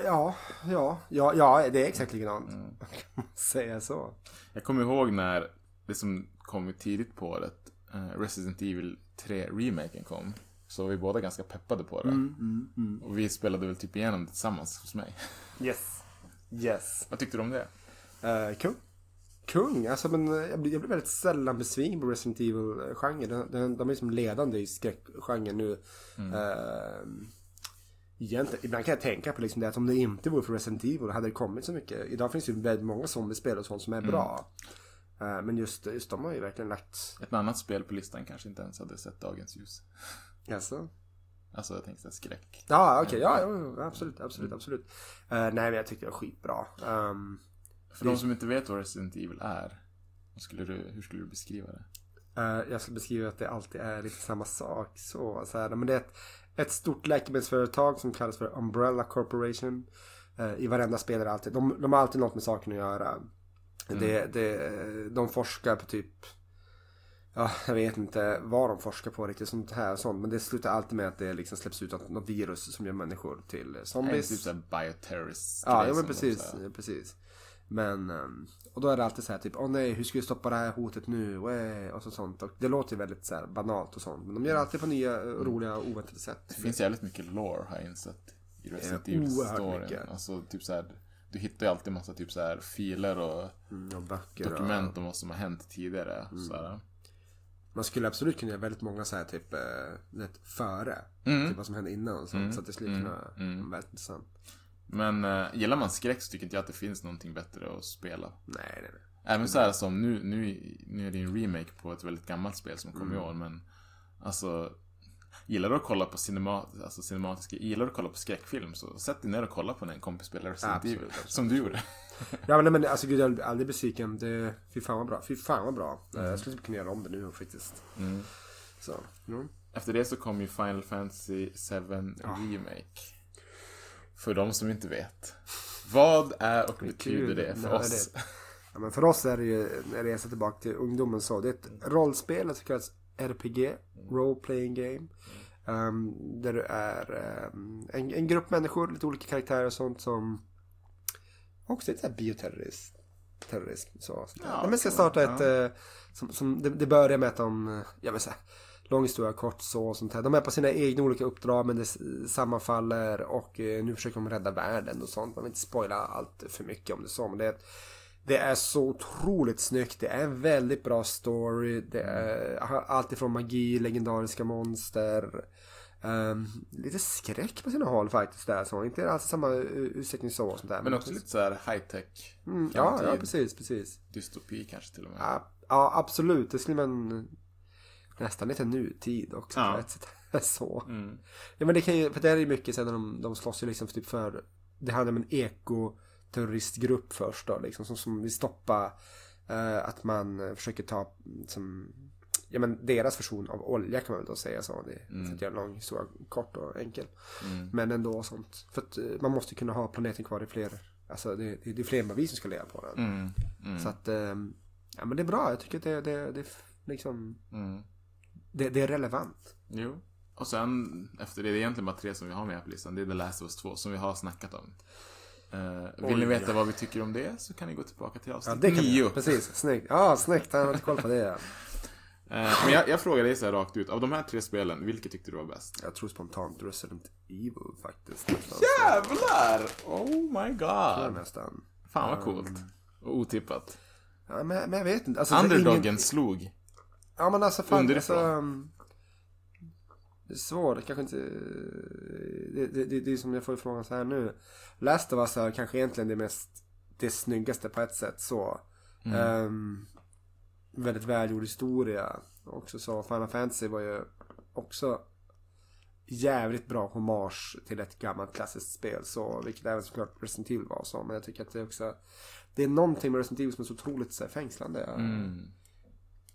[SPEAKER 5] Ja, ja, ja, ja, det är exakt likadant. Kan man säga så?
[SPEAKER 6] Jag kommer ihåg när det som kom tidigt på året, eh, Resident Evil 3-remaken kom. Så var vi båda ganska peppade på det. Och vi spelade väl typ igenom det tillsammans hos mig.
[SPEAKER 5] Yes. Yes.
[SPEAKER 6] Vad tyckte du om det?
[SPEAKER 5] Uh, kung. Kung, alltså men eh, jag blir, jag blir väldigt sällan besviken på Resident Evil-genren. De, de, är liksom ledande i skräckgenren nu. Eh, egentligen, ibland kan jag tänka på liksom det att om det inte vore för Resident Evil hade det kommit så mycket. Idag finns det ju väldigt många zombiespel och sånt som är bra. Eh, men just, just de har ju verkligen lagt...
[SPEAKER 6] Ett annat spel på listan kanske inte ens hade sett dagens ljus.
[SPEAKER 5] Alltså.
[SPEAKER 6] Alltså jag tänkte skräck.
[SPEAKER 5] Ja, okej. Ja, absolut, absolut, absolut. Eh, nej, men jag tyckte det var skitbra. Um,
[SPEAKER 6] För de som inte vet vad Resident Evil är, skulle du, hur skulle du beskriva det?
[SPEAKER 5] Eh, jag skulle beskriva att det alltid är lite samma sak. Så, så här, men det är ett, ett stort läkemedelsföretag som kallas för Umbrella Corporation. Eh, I varenda spel är det alltid, de, de har alltid något med saken att göra. Det, det, de forskar på typ, ja, jag vet inte vad de forskar på riktigt sånt här och sånt. Men det slutar alltid med att det liksom släpps ut något, virus som gör människor till
[SPEAKER 6] Det är
[SPEAKER 5] zombies.
[SPEAKER 6] typ bioterrorist
[SPEAKER 5] Ja, ja men precis, precis. Men, ehm, och då är det alltid så här typ, åh nej, hur ska vi stoppa det här hotet nu? Och så sånt. Och det låter ju väldigt så här banalt och sånt. Men de gör det alltid på nya, eh, roliga, oväntade sätt.
[SPEAKER 6] Det finns jävligt mycket lore har jag insett i Resident
[SPEAKER 5] Ja,
[SPEAKER 6] Evil
[SPEAKER 5] oerhört
[SPEAKER 6] storyn.
[SPEAKER 5] mycket.
[SPEAKER 6] Alltså typ så här, du hittar ju alltid massa typ så här filer och
[SPEAKER 5] Mm, och böcker och-
[SPEAKER 6] dokument om vad som har hänt tidigare. Så här.
[SPEAKER 5] Man skulle absolut kunna göra väldigt många så här typ, eh, vet, före.
[SPEAKER 6] Mm.
[SPEAKER 5] Typ vad som hände innan och sånt. Så att det skulle kunna vara väldigt intressant.
[SPEAKER 6] Men äh, gillar man skräck så tycker inte jag att det finns någonting bättre att spela.
[SPEAKER 5] Nej, nej, nej.
[SPEAKER 6] Även så här som nu, nu, nu är det en remake på ett väldigt gammalt spel som kom i
[SPEAKER 5] Mm.
[SPEAKER 6] år men Alltså Gillar du att kolla på cinema, alltså cinematiska, gillar du att kolla på skräckfilm så sätt dig ner och kolla på när en kompis spelar Resident
[SPEAKER 5] Absolut,
[SPEAKER 6] Evil.
[SPEAKER 5] absolut.
[SPEAKER 6] Som du gjorde.
[SPEAKER 5] Ja men, nej, men alltså gud jag är aldrig besviken. Det, fy fan vad bra. Fy fan vad bra. Eh, Jag skulle typ kunna göra om det nu faktiskt.
[SPEAKER 6] Mm.
[SPEAKER 5] Så, mm.
[SPEAKER 6] Efter det så kom ju Final Fantasy 7 Remake. För de som inte vet. Vad är och betyder det för
[SPEAKER 5] Ja,
[SPEAKER 6] oss?
[SPEAKER 5] Ja, men för oss är det ju en resa tillbaka till ungdomen så. Det är ett rollspel, det kallas RPG, Role Playing Game. Um, där du är um, en, en grupp människor, lite olika karaktärer och sånt som också är lite bioterrorist. Terrorism, så.
[SPEAKER 6] Ja,
[SPEAKER 5] Ja, men ska
[SPEAKER 6] så,
[SPEAKER 5] starta
[SPEAKER 6] ja.
[SPEAKER 5] ett, eh, som, som, det, det börjar med att de, eh, jag vill säga, lång historia kort så och sånt här. De är på sina egna olika uppdrag men det sammanfaller och eh, nu försöker de rädda världen och sånt. Man vill inte spoila allt för mycket om det så men det är, det är så otroligt snyggt. Det är en väldigt bra story. Det är har allt ifrån magi, legendariska monster. ehm, lite skräck på sina håll faktiskt där så. Inte alls samma utsträckning så och sånt där.
[SPEAKER 6] Men också lite så här high-tech.
[SPEAKER 5] Mm, ja, ja, precis, precis.
[SPEAKER 6] Dystopi kanske till och med.
[SPEAKER 5] Ja, ja, absolut. Det skulle man nästan lite nutid också
[SPEAKER 6] Ja.
[SPEAKER 5] på ett sätt. Så.
[SPEAKER 6] Mm.
[SPEAKER 5] Ja men det kan ju, för det är ju mycket sen när de, de slåss ju liksom typ för, det handlar om en ekoterroristgrupp först då liksom som, som vill stoppa eh, att man försöker ta som, ja men deras version av olja kan man väl då säga så. Det, För att göra en lång historia kort och enkel. Men ändå sånt. För att eh, man måste kunna ha planeten kvar i fler, alltså det, det, det är fler än vi som ska leva på den.
[SPEAKER 6] Mm. Mm.
[SPEAKER 5] Så att, eh, ja men det är bra. Jag tycker att det, det, det är liksom,
[SPEAKER 6] Mm.
[SPEAKER 5] Det, det är relevant.
[SPEAKER 6] Jo. Och sen efter det, det är egentligen bara tre som vi har med på listan. Det är The Last of Us 2 som vi har snackat om. Eh, vill ni veta vad vi tycker om det så kan ni gå tillbaka till
[SPEAKER 5] Ja,
[SPEAKER 6] avsnitt
[SPEAKER 5] kan
[SPEAKER 6] nio.
[SPEAKER 5] vi. Precis, snyggt. Ja, snyggt. Han har inte koll på det. Ja.
[SPEAKER 6] Eh, men jag, jag frågar dig så här rakt ut. Av de här tre spelen, vilket tyckte du var bäst?
[SPEAKER 5] Jag tror spontant Resident Evil faktiskt. Nästan.
[SPEAKER 6] Jävlar! Oh my
[SPEAKER 5] Ja,
[SPEAKER 6] god.
[SPEAKER 5] nästan.
[SPEAKER 6] Fan vad coolt. Och otippat.
[SPEAKER 5] Ja, men, men jag vet inte. Alltså,
[SPEAKER 6] Underdogen
[SPEAKER 5] ingen-
[SPEAKER 6] slog.
[SPEAKER 5] Ja, men alltså fan.
[SPEAKER 6] Underifrån.
[SPEAKER 5] Alltså, um, det är svårt. Kanske inte... Det, det, det, det är som jag får frågan så här nu. Last of Us är kanske egentligen det mest... Det snyggaste på ett sätt så. Ehm, väldigt välgjord historia. Också så. Final Fantasy var ju också jävligt bra hommage till ett gammalt klassiskt spel. Så, vilket även såklart Resident Evil var så. Men jag tycker att det är också... Det är någonting med Resident Evil som är så otroligt så här, fängslande.
[SPEAKER 6] Mm.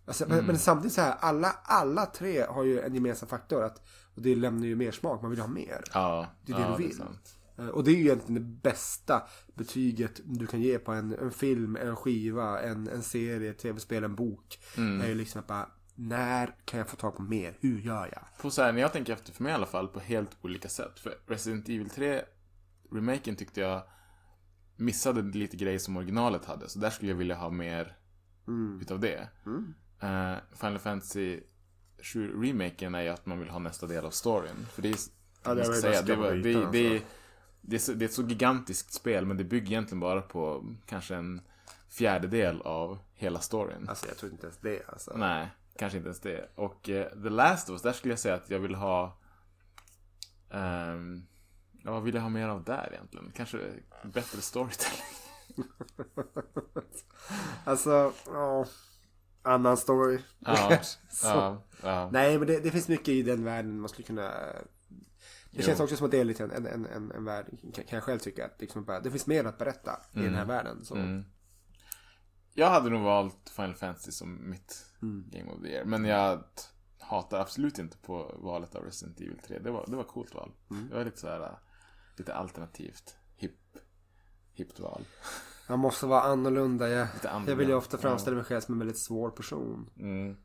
[SPEAKER 5] Alltså, men, men samtidigt så här, alla, alla tre har ju en gemensam faktor att, och det lämnar ju mer smak, man vill ha mer.
[SPEAKER 6] Ja,
[SPEAKER 5] Det är det
[SPEAKER 6] ja,
[SPEAKER 5] du vill.
[SPEAKER 6] sant.
[SPEAKER 5] Eh, Och det är ju egentligen det bästa betyget du kan ge på en, en film, en skiva, en, en serie, tv-spel, en bok.
[SPEAKER 6] Mm.
[SPEAKER 5] är ju liksom att bara, när kan jag få tag på mer? Hur gör jag?
[SPEAKER 6] På så här, när jag tänker efter, för mig i alla fall, på helt olika sätt. För Resident Evil 3 remaken tyckte jag missade lite grejer som originalet hade. Så där skulle jag vilja ha mer
[SPEAKER 5] Mm.
[SPEAKER 6] utav det. Eh, Final Fantasy 7 remaken är ju att man vill ha nästa del av storyn. För det är,
[SPEAKER 5] Ja, det ju
[SPEAKER 6] säga, det, var, det, det, det, är så, det är ett så gigantiskt spel men det bygger egentligen bara på kanske en fjärdedel av hela storyn.
[SPEAKER 5] Alltså jag tror inte ens det alltså.
[SPEAKER 6] Nej, kanske inte ens det. Och eh, The Last of Us, där skulle jag säga att jag vill ha... ehm, ja, vad vill jag ha mer av där egentligen? Kanske bättre storytelling.
[SPEAKER 5] Alltså, ja. Annan story.
[SPEAKER 6] Ja, ja, ja.
[SPEAKER 5] Nej, men det, det finns mycket i den världen man skulle kunna... Det
[SPEAKER 6] Jo.
[SPEAKER 5] känns också som att det är lite en, en, en, en, värld, kan, jag själv tycka. Att liksom bara, det finns mer att berätta i den här världen. Så.
[SPEAKER 6] Mm. Jag hade nog valt Final Fantasy som mitt
[SPEAKER 5] Mm.
[SPEAKER 6] Game of the Year. Men jag hatar absolut inte på valet av Resident Evil 3. Det var, det var ett coolt val.
[SPEAKER 5] Mm.
[SPEAKER 6] Det var lite så här, lite alternativt, hipp, hippt val.
[SPEAKER 5] Man måste vara annorlunda. Jag,
[SPEAKER 6] annorlunda.
[SPEAKER 5] jag vill ju ofta framställa mig själv som en väldigt svår person.
[SPEAKER 6] Mm.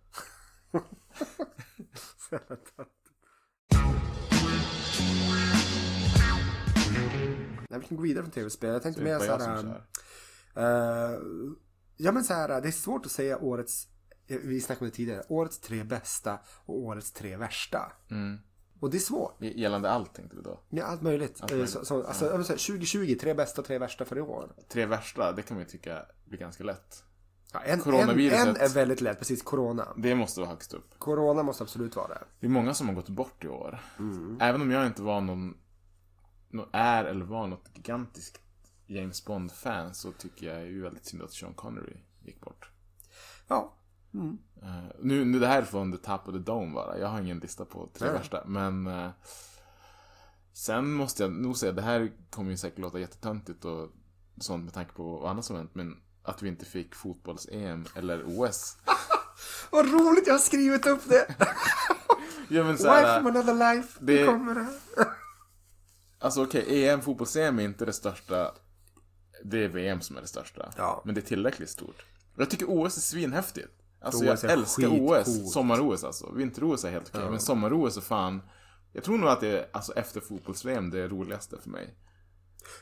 [SPEAKER 5] Så. Nej, vi kan gå vidare från tv-spel. Jag tänkte
[SPEAKER 6] Så
[SPEAKER 5] mer
[SPEAKER 6] jag som kör.
[SPEAKER 5] Uh, ja men såhär, det är svårt att säga årets... Vi snackade om det tidigare. Årets tre bästa och årets tre värsta.
[SPEAKER 6] Mm.
[SPEAKER 5] Och det är svårt.
[SPEAKER 6] Gällande allt tänkte du då?
[SPEAKER 5] Ja, allt möjligt.
[SPEAKER 6] Allt
[SPEAKER 5] Eh,
[SPEAKER 6] möjligt.
[SPEAKER 5] Så, så, alltså, säga, 2020, tre bästa tre värsta för i år.
[SPEAKER 6] Tre värsta, det kan man ju tycka blir ganska lätt.
[SPEAKER 5] Ja, en, en,
[SPEAKER 6] Coronaviruset.
[SPEAKER 5] en är väldigt lätt, precis. Corona.
[SPEAKER 6] Det måste vara högst upp.
[SPEAKER 5] Corona måste absolut vara det.
[SPEAKER 6] Det är många som har gått bort i år.
[SPEAKER 5] Mm.
[SPEAKER 6] Även om jag inte var någon, nå- är eller var något gigantiskt James Bond-fan så tycker jag ju väldigt synd att Sean Connery gick bort.
[SPEAKER 5] Ja. Mm.
[SPEAKER 6] Eh, nu, nu det här är från The Top of the Dome bara. Jag har ingen lista på tre
[SPEAKER 5] Nej.
[SPEAKER 6] värsta. Men eh, sen måste jag nog säga, det här kommer ju säkert låta jättetöntigt och sånt med tanke på vad annat som hänt. Men att vi inte fick fotbolls-EM eller OS.
[SPEAKER 5] Vad roligt, jag har skrivit upp det!
[SPEAKER 6] ja, men så
[SPEAKER 5] Wife from another life. Det
[SPEAKER 6] det-
[SPEAKER 5] kommer det.
[SPEAKER 6] Alltså okej, EM, fotbolls-EM är inte det största. Det är VM som är det största.
[SPEAKER 5] Ja.
[SPEAKER 6] Men det är tillräckligt stort. Jag tycker OS är svinhäftigt. Alltså jag älskar. OS. Sommar-OS alltså. Vinter-OS är helt okej. Men sommar-OS är fan. Jag tror nog att det är, alltså efter fotbolls-VM, det är roligaste för mig.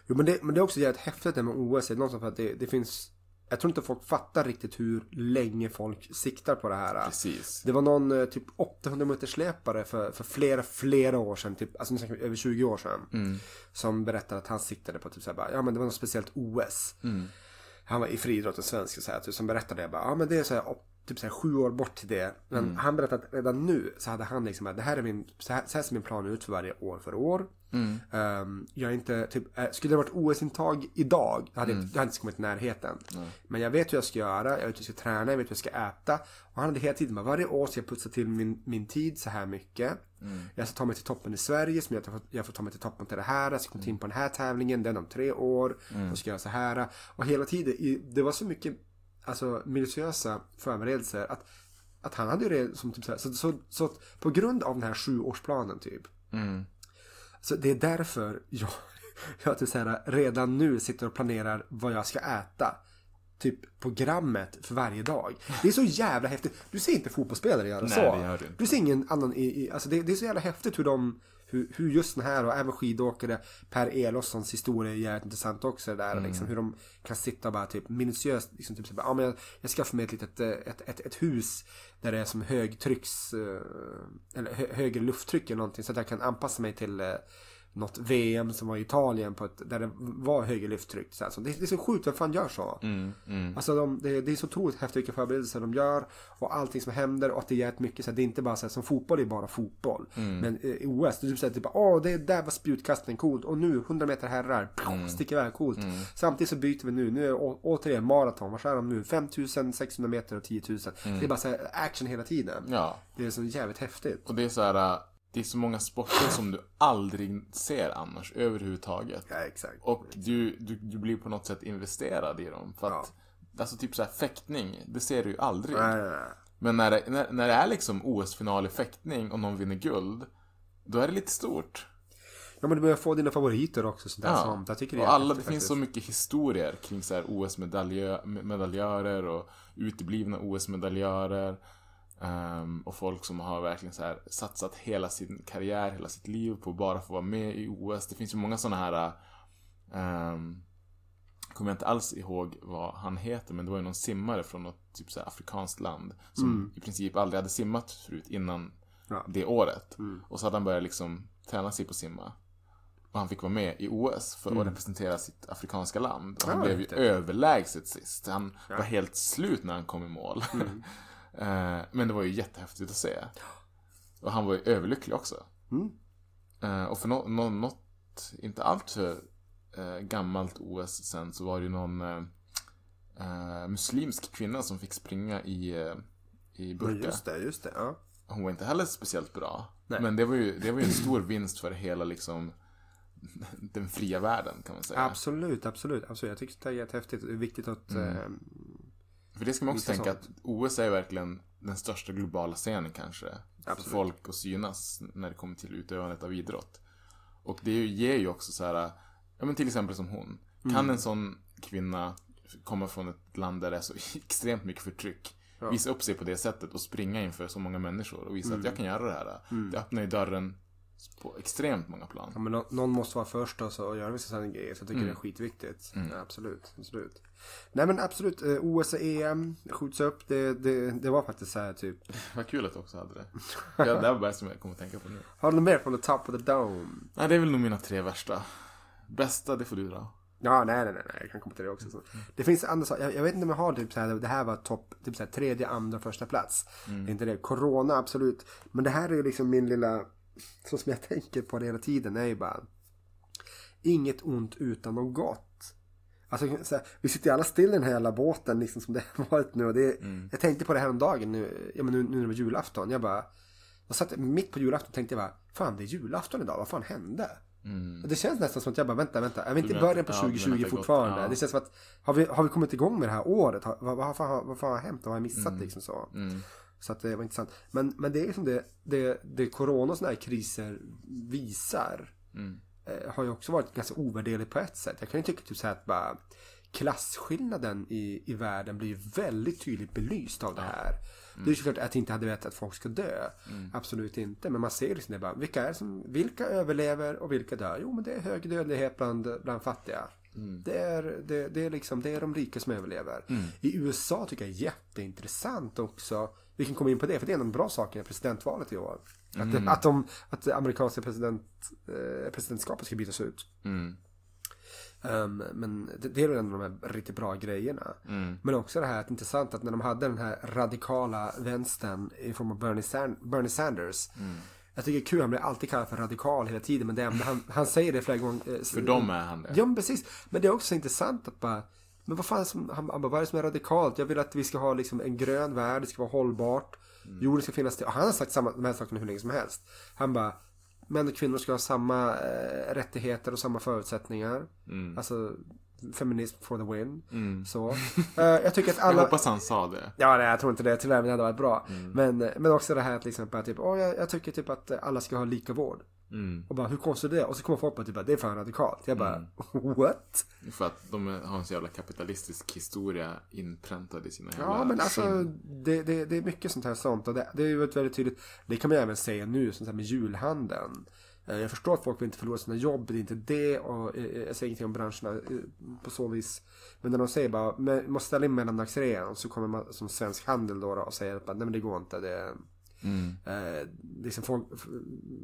[SPEAKER 5] Jo men det, men det är också jävligt häftigt det med OS. Det är någonstans för att det, det finns jag tror inte folk fattar riktigt hur länge folk siktar på det här.
[SPEAKER 6] Precis.
[SPEAKER 5] Det var någon eh, typ 800 meters släpare för, för flera, flera år sedan, typ, alltså över 20 år sedan.
[SPEAKER 6] Mm.
[SPEAKER 5] Som berättade att han siktade på typ såhär bara, ja men det var något speciellt OS.
[SPEAKER 6] Mm.
[SPEAKER 5] Han var i friidrotten svensk så här, typ, som berättade det bara, ja men det är så här, typ så här, sju år bort till det. Men
[SPEAKER 6] Mm.
[SPEAKER 5] han berättade att redan nu så hade han liksom, det här är min, så här, så här ser min plan ut för varje år för år.
[SPEAKER 6] Mm.
[SPEAKER 5] Ehm, jag är inte, typ, eh, skulle det varit OS-intag idag, då hade
[SPEAKER 6] Mm.
[SPEAKER 5] jag hade inte kommit i närheten. Men jag vet hur jag ska göra, jag vet hur jag ska träna, jag vet hur jag ska äta. Och han hade hela tiden, bara, varje år ska jag putsa till min, min tid så här mycket.
[SPEAKER 6] Mm.
[SPEAKER 5] Jag ska ta mig till toppen i Sverige, som jag, får, jag får ta mig till toppen till det här, jag ska komma in på den här tävlingen, den om tre år.
[SPEAKER 6] Mm.
[SPEAKER 5] Då ska jag göra så här. Och hela tiden, det var så mycket alltså, minutiösa förberedelser att, att han hade ju det som typ så, här, så, så, så på grund av den här sjuårsplanen typ.
[SPEAKER 6] Mm.
[SPEAKER 5] Så det är därför jag, jag typ så här, redan nu sitter och planerar vad jag ska äta. Typ programmet för varje dag. Det är så jävla häftigt. Du ser inte fotbollsspelare göra
[SPEAKER 6] Nej,
[SPEAKER 5] så.
[SPEAKER 6] det gör du inte.
[SPEAKER 5] Du ser ingen annan i, i alltså det, det är så jävla häftigt hur de hur, hur just den här och även skidåkare Per Elofssons historia är jävligt intressant också. Där,
[SPEAKER 6] Mm.
[SPEAKER 5] liksom, hur de kan sitta och bara typ minutiöst liksom, typ, ja, men jag, jag skaffar mig ett litet eh, ett, ett, ett hus där det är som högtrycks eh, eller hö, högre lufttryck eller någonting så att jag kan anpassa mig till eh, något VM som var i Italien på ett, där det var högre lufttryck. Så här. Så det, det är så sjukt, vem fan gör så?
[SPEAKER 6] Mm, mm.
[SPEAKER 5] Alltså de, det, det är så otroligt häftigt vilka förberedelser de gör och allting som händer och att det är mycket så här, det är inte bara så här, som fotboll är bara fotboll.
[SPEAKER 6] Mm.
[SPEAKER 5] Men eh, i OS, det är typ såhär, typ, åh det där var spjutkastning, coolt. Och nu 100 meter herrar, mm. sticker iväg, coolt.
[SPEAKER 6] Mm.
[SPEAKER 5] Samtidigt så byter vi nu, nu är det å, återigen maraton, vad är de nu? 5600 meter och 10 000.
[SPEAKER 6] Mm.
[SPEAKER 5] Det är bara så här, action hela tiden.
[SPEAKER 6] Ja.
[SPEAKER 5] Det är så jävligt häftigt.
[SPEAKER 6] Och det är så här, äh, det är så många sporter som du aldrig ser annars överhuvudtaget.
[SPEAKER 5] Ja, exakt.
[SPEAKER 6] Och du, du, du blir på något sätt investerad i dem. För att, alltså typ så här fäktning, det ser du ju aldrig.
[SPEAKER 5] Nej, nej, nej.
[SPEAKER 6] Men när det, när, när det är liksom OS-final i fäktning och någon vinner guld, då är det lite stort.
[SPEAKER 5] Ja men du börjar få dina favoriter också. Sånt där,
[SPEAKER 6] Ja.
[SPEAKER 5] sånt. Jag tycker det
[SPEAKER 6] och alla, det finns så mycket historier kring så här OS-medaljörer och uteblivna OS-medaljörer. Ehm, och folk som har verkligen så här satsat hela sin karriär, hela sitt liv på att bara få vara med i OS. Det finns ju många sådana här um, kommer jag inte alls ihåg vad han heter, men det var ju någon simmare från något typ så afrikanskt land som
[SPEAKER 5] Mm.
[SPEAKER 6] i princip aldrig hade simmat förut innan
[SPEAKER 5] Ja.
[SPEAKER 6] det året.
[SPEAKER 5] Mm.
[SPEAKER 6] Och så hade han börjat liksom träna sig på att simma. Och han fick vara med i OS för att
[SPEAKER 5] Mm.
[SPEAKER 6] representera sitt afrikanska land. Och han
[SPEAKER 5] Ja,
[SPEAKER 6] blev ju
[SPEAKER 5] häftigt.
[SPEAKER 6] överlägset sist. Han
[SPEAKER 5] Ja.
[SPEAKER 6] var helt slut när han kom i mål. Eh, Men det var ju jättehäftigt att se. Och han var ju överlycklig också.
[SPEAKER 5] Mm.
[SPEAKER 6] Eh, Och för nå- något, inte allt för eh, gammalt OS sen så var det ju någon eh, muslimsk kvinna som fick springa i, i
[SPEAKER 5] Men
[SPEAKER 6] burka.
[SPEAKER 5] just det, just det. Ja.
[SPEAKER 6] Hon var inte heller speciellt bra.
[SPEAKER 5] Nej.
[SPEAKER 6] Men det var, ju, det var ju en stor vinst för hela liksom den fria världen kan man säga.
[SPEAKER 5] Absolut, absolut, absolut. Jag tycker det är jättehäftigt. Det är viktigt att...
[SPEAKER 6] Mm. För det ska man också tänka
[SPEAKER 5] sånt.
[SPEAKER 6] att OS är verkligen den största globala scenen kanske. För
[SPEAKER 5] Absolut.
[SPEAKER 6] folk att synas när det kommer till utövandet av idrott. Och det ger ju också så här, ja men till exempel som hon. Kan
[SPEAKER 5] Mm.
[SPEAKER 6] en sån kvinna komma från ett land där det är så extremt mycket förtryck.
[SPEAKER 5] Ja.
[SPEAKER 6] Visa upp sig på det sättet och springa inför så många människor och visa
[SPEAKER 5] Mm.
[SPEAKER 6] att jag kan göra det här.
[SPEAKER 5] Mm.
[SPEAKER 6] Det öppnar ju dörren på extremt många plan.
[SPEAKER 5] Ja, men nå- någon måste vara först och, så, och göra vissa sådana grejer. Så jag tycker
[SPEAKER 6] Mm.
[SPEAKER 5] det är skitviktigt.
[SPEAKER 6] Mm.
[SPEAKER 5] Ja, absolut, absolut. Nej men absolut, eh, OS och EM skjuts upp. Det, det, det var faktiskt så här typ.
[SPEAKER 6] Vad kul att du också hade det. Ja, det var bara som jag kommer att tänka på nu.
[SPEAKER 5] Har du något mer från the top of the dome?
[SPEAKER 6] Nej, det är väl nog mina tre värsta. Bästa, det får du dra.
[SPEAKER 5] Ja, nej, nej, nej. Jag kan komma till det också. Så. Det finns andra saker. Jag, jag vet inte om jag har typ så här, det här var topp, typ så här, tredje, andra, första plats.
[SPEAKER 6] Mm.
[SPEAKER 5] Inte det. Corona, absolut. Men det här är ju liksom min lilla, så som jag tänker på det hela tiden, är ju bara inget ont utan något gott. Alltså, så här, vi sitter ju alla still i den här jävla båten liksom som det har varit nu. Och det,
[SPEAKER 6] Mm.
[SPEAKER 5] Jag tänkte på det här om dagen nu, ja, men nu, nu när det var julafton. Jag bara, jag satt mitt på julafton och tänkte jag bara, fan det är julafton idag, vad fan hände?
[SPEAKER 6] Mm.
[SPEAKER 5] Det känns nästan som att jag bara, vänta, vänta, är vi inte i början på
[SPEAKER 6] ja, du menar
[SPEAKER 5] 2020
[SPEAKER 6] att det har gått-
[SPEAKER 5] fortfarande?
[SPEAKER 6] ja.
[SPEAKER 5] Det känns som att, har vi, har vi kommit igång med det här året? Har, vad, vad, fan, vad fan har hänt? Vad har jag missat
[SPEAKER 6] Mm.
[SPEAKER 5] liksom så?
[SPEAKER 6] Mm.
[SPEAKER 5] Så att det var intressant. Men, men det är som det, det, det corona och sådana här kriser visar.
[SPEAKER 6] Mm.
[SPEAKER 5] Eh, har ju också varit ganska ovärderligt på ett sätt. Jag kan ju tycka typ så här att bara klasskillnaden i, i världen blir väldigt tydligt belyst av det här. Det är ju såklart att jag inte hade vetat att folk ska dö.
[SPEAKER 6] Mm.
[SPEAKER 5] Absolut inte. Men man ser liksom det bara. Vilka, är som, vilka överlever och vilka dör? Jo men det är hög dödlighet bland, bland fattiga. Det, är, det, det, är liksom, det är de rika som överlever. I USA tycker jag är jätteintressant också. Vi kan komma in på det, för det är en av de bra sakerna i presidentvalet i år. Att, att, de, att det amerikanska president, eh, presidentskapet ska bytas ut. Um, men det, det är en av de här riktigt bra grejerna. Men också det här att intressant att när de hade den här radikala vänstern i form av Bernie, San, Bernie Sanders. Jag tycker det är kul, han blir alltid kallad för radikal hela tiden. Men det, är- han, han säger det flera gånger. eh,
[SPEAKER 6] För dem är han det.
[SPEAKER 5] Ja men precis. Men det är också så intressant att bara men vad fan som, han, han bara, vad är det som är radikalt? Jag vill att vi ska ha liksom en grön värld, det ska vara hållbart. Jorden ska finnas till. Och han har sagt samma, de här sakerna hur länge som helst. Han bara, män och kvinnor ska ha samma eh, rättigheter och samma förutsättningar. Alltså, feminism for the win. Så. Eh, jag tycker att
[SPEAKER 6] Jag
[SPEAKER 5] alla...
[SPEAKER 6] hoppas han sa det.
[SPEAKER 5] Ja, nej, jag tror inte det. Tyvärr, men det hade varit bra.
[SPEAKER 6] Mm.
[SPEAKER 5] Men, men också det här till exempel, typ, åh, jag, jag tycker typ att alla ska ha lika vård.
[SPEAKER 6] Mm.
[SPEAKER 5] Och bara, hur konstigt är det? Och så kommer folk på typ att det är fan radikalt. Jag bara, what?
[SPEAKER 6] För att de har en så jävla kapitalistisk historia inpräntad i sina
[SPEAKER 5] Ja,
[SPEAKER 6] jävla
[SPEAKER 5] men alltså det, det, det är mycket sånt här sånt. Och det, det är ju väldigt tydligt. Det kan man ju även säga nu, sånt här med julhandeln. Eh, Jag förstår att folk vill inte förlora sina jobb, det är inte det. Och eh, jag säger ingenting om branscherna eh, på så vis. Men när de säger bara, måste ställa in mellandagsrean. Så kommer man som svensk handel då, då och säger att nej men det går inte. Det,
[SPEAKER 6] Mm.
[SPEAKER 5] Eh, liksom folk,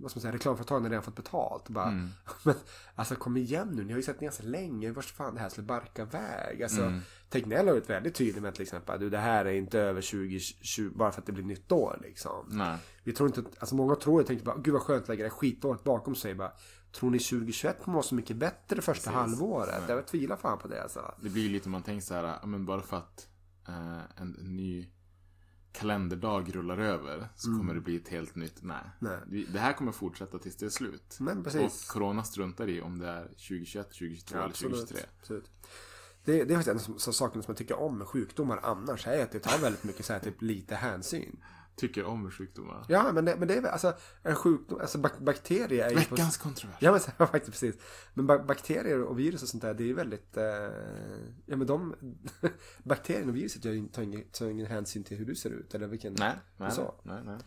[SPEAKER 5] vad ska man säga, reklamföretagen har redan fått betalt. Bara,
[SPEAKER 6] Mm.
[SPEAKER 5] Men alltså kom igen nu, ni har ju sett ner så länge, vart fan det här skulle barka iväg. Alltså,
[SPEAKER 6] Mm.
[SPEAKER 5] Tegnell har varit väldigt tydlig med till exempel, du det här är inte över 2020 bara för att det blir nytt år liksom.
[SPEAKER 6] Nej.
[SPEAKER 5] Vi tror inte, alltså många tror, jag tänkte bara, gud vad skönt att lägga det här skitåret bakom sig. Bara, tror ni 2021 kommer vara så mycket bättre första halvåret? Jag tvivlar fan på det alltså.
[SPEAKER 6] Det blir ju lite man tänker så här, ja, men bara för att eh, en ny kalenderdag rullar över så kommer det bli ett helt nytt, nej.
[SPEAKER 5] Mm. Nej.
[SPEAKER 6] Det här kommer fortsätta tills det är slut.
[SPEAKER 5] Men precis.
[SPEAKER 6] Och corona struntar i om det är 2021, 2022 eller 2023.
[SPEAKER 5] absolut. Det, det är faktiskt en av sakerna som jag tycker om med sjukdomar annars, är att det tar väldigt mycket så här, typ lite hänsyn.
[SPEAKER 6] Tycker om sjukdomar.
[SPEAKER 5] Ja, men det, men det är väl, alltså en sjukdom, alltså bak bakterier är ju...
[SPEAKER 6] Veckans kontrovers.
[SPEAKER 5] Ja, men ja, faktiskt precis. Men ba bakterier och virus och sånt där, det är ju väldigt... Eh, ja, men de... bakterierna och viruset tar ju- tar ingen, tar ingen hänsyn till hur du ser ut eller vilken...
[SPEAKER 6] Nej, nej,
[SPEAKER 5] så.
[SPEAKER 6] nej, nej.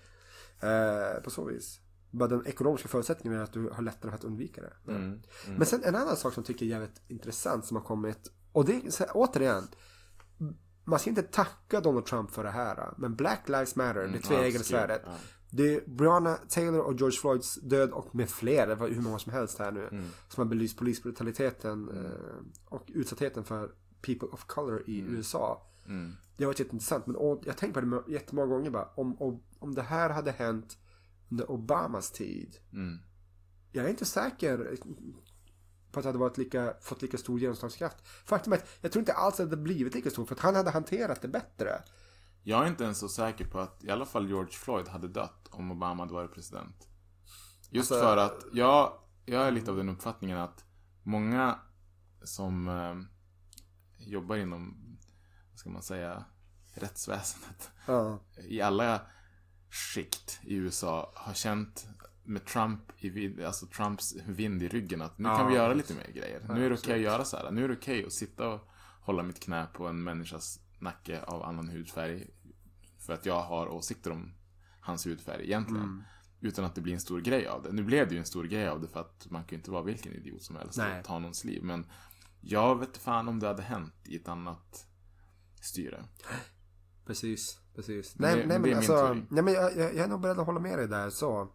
[SPEAKER 5] Eh, på så vis. Bara den ekonomiska förutsättningen är att du har lättare för att undvika det.
[SPEAKER 6] Mm,
[SPEAKER 5] Men sen en annan sak som jag tycker är jävligt intressant som har kommit. Och det är så här, återigen. Man ska inte tacka Donald Trump för det här. Men Black Lives Matter, det tveeggade
[SPEAKER 6] ja,
[SPEAKER 5] svärdet.
[SPEAKER 6] ja.
[SPEAKER 5] Det är Breonna Taylor och George Floyds död och med fler, det var hur många som helst här nu. Som har belyst polisbrutaliteten eh, och utsattheten för people of color i USA. Det har varit jätteintressant. Men jag tänkt på det jättemånga gånger bara. Om, om, om det här hade hänt under Obamas tid.
[SPEAKER 6] Mm.
[SPEAKER 5] Jag är inte säker på att det hade varit lika, fått lika stor genomslagskraft. Faktum är att jag tror inte alls att det hade blivit lika stor för att han hade hanterat det bättre.
[SPEAKER 6] Jag är inte ens så säker på att i alla fall George Floyd hade dött om Obama hade varit president. Just
[SPEAKER 5] Alltså-
[SPEAKER 6] för att jag, jag är lite av den uppfattningen att många som eh, jobbar inom, vad ska man säga, rättsväsendet
[SPEAKER 5] Ja.
[SPEAKER 6] i alla skikt i USA har känt med Trump i vid, alltså Trumps vind i ryggen att nu
[SPEAKER 5] Ja,
[SPEAKER 6] kan vi göra lite mer grejer. Nu är det okej att göra så här. Nu är det okej att sitta och hålla mitt knä på en människas nacke av annan hudfärg. För att jag har åsikter om hans hudfärg egentligen.
[SPEAKER 5] Mm.
[SPEAKER 6] Utan att det blir en stor grej av det. Nu blev det ju en stor grej av det för att man kan ju inte vara vilken idiot som helst
[SPEAKER 5] Nej.
[SPEAKER 6] och ta någons liv. Men jag vet fan om det hade hänt i ett annat styre.
[SPEAKER 5] Precis, precis. Nej,
[SPEAKER 6] det-
[SPEAKER 5] nej
[SPEAKER 6] men
[SPEAKER 5] men
[SPEAKER 6] det är min
[SPEAKER 5] alltså, nej men jag, jag, jag är nog beredd att hålla med dig där så.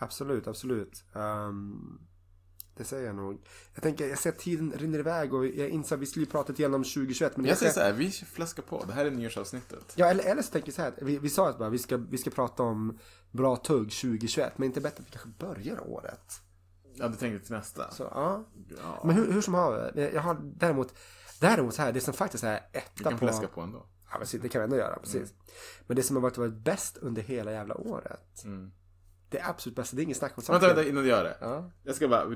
[SPEAKER 5] Absolut, absolut. Ehm, det säger jag nog. Jag tänker, jag ser att tiden rinner iväg och jag inser att vi skulle ju prata lite om 2021. Men
[SPEAKER 6] Jag säger
[SPEAKER 5] ser-
[SPEAKER 6] så här, vi fläskar på. Det här är nyårsavsnittet.
[SPEAKER 5] Ja, eller, eller så tänker jag så här. Vi, vi sa att bara, vi, ska, vi ska prata om bra tugg 2021. Men inte bättre att vi kanske börjar året.
[SPEAKER 6] Ja, du tänkte till nästa.
[SPEAKER 5] Så, ja.
[SPEAKER 6] Ja.
[SPEAKER 5] Men hur, hur som har jag har däremot, däremot så här, det som faktiskt är
[SPEAKER 6] Vi
[SPEAKER 5] etta
[SPEAKER 6] kan
[SPEAKER 5] på...
[SPEAKER 6] fläska på ändå.
[SPEAKER 5] Ja, precis, det kan vi ändå göra, precis. Men det som har varit, varit bäst under hela jävla året. Det är absolut bästa, det är inget snack om
[SPEAKER 6] Vänta,
[SPEAKER 5] saken.
[SPEAKER 6] vänta, innan du gör det.
[SPEAKER 5] Ja.
[SPEAKER 6] Jag ska bara,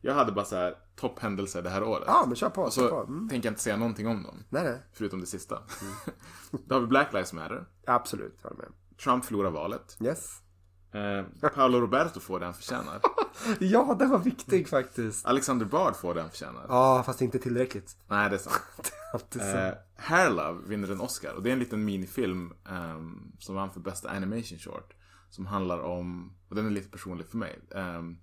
[SPEAKER 6] jag hade bara så här topphändelser det här året.
[SPEAKER 5] Ja, men kör på.
[SPEAKER 6] Och så
[SPEAKER 5] på. Mm.
[SPEAKER 6] tänker jag inte säga någonting om dem.
[SPEAKER 5] Nej, nej.
[SPEAKER 6] Förutom det sista. Då har vi Black Lives Matter.
[SPEAKER 5] Absolut, håller med.
[SPEAKER 6] Trump förlorar valet.
[SPEAKER 5] Yes.
[SPEAKER 6] Eh, Paolo Roberto får det han förtjänar.
[SPEAKER 5] Ja, den var viktig faktiskt.
[SPEAKER 6] Alexander Bard får det han förtjänar.
[SPEAKER 5] Ja, fast inte tillräckligt.
[SPEAKER 6] Nej, det är sant.
[SPEAKER 5] Alltid så.
[SPEAKER 6] Eh, Hair Love vinner en Oscar. Och det är en liten minifilm ehm, som vann för bästa animation short. Som handlar om, och den är lite personlig för mig. Ehm,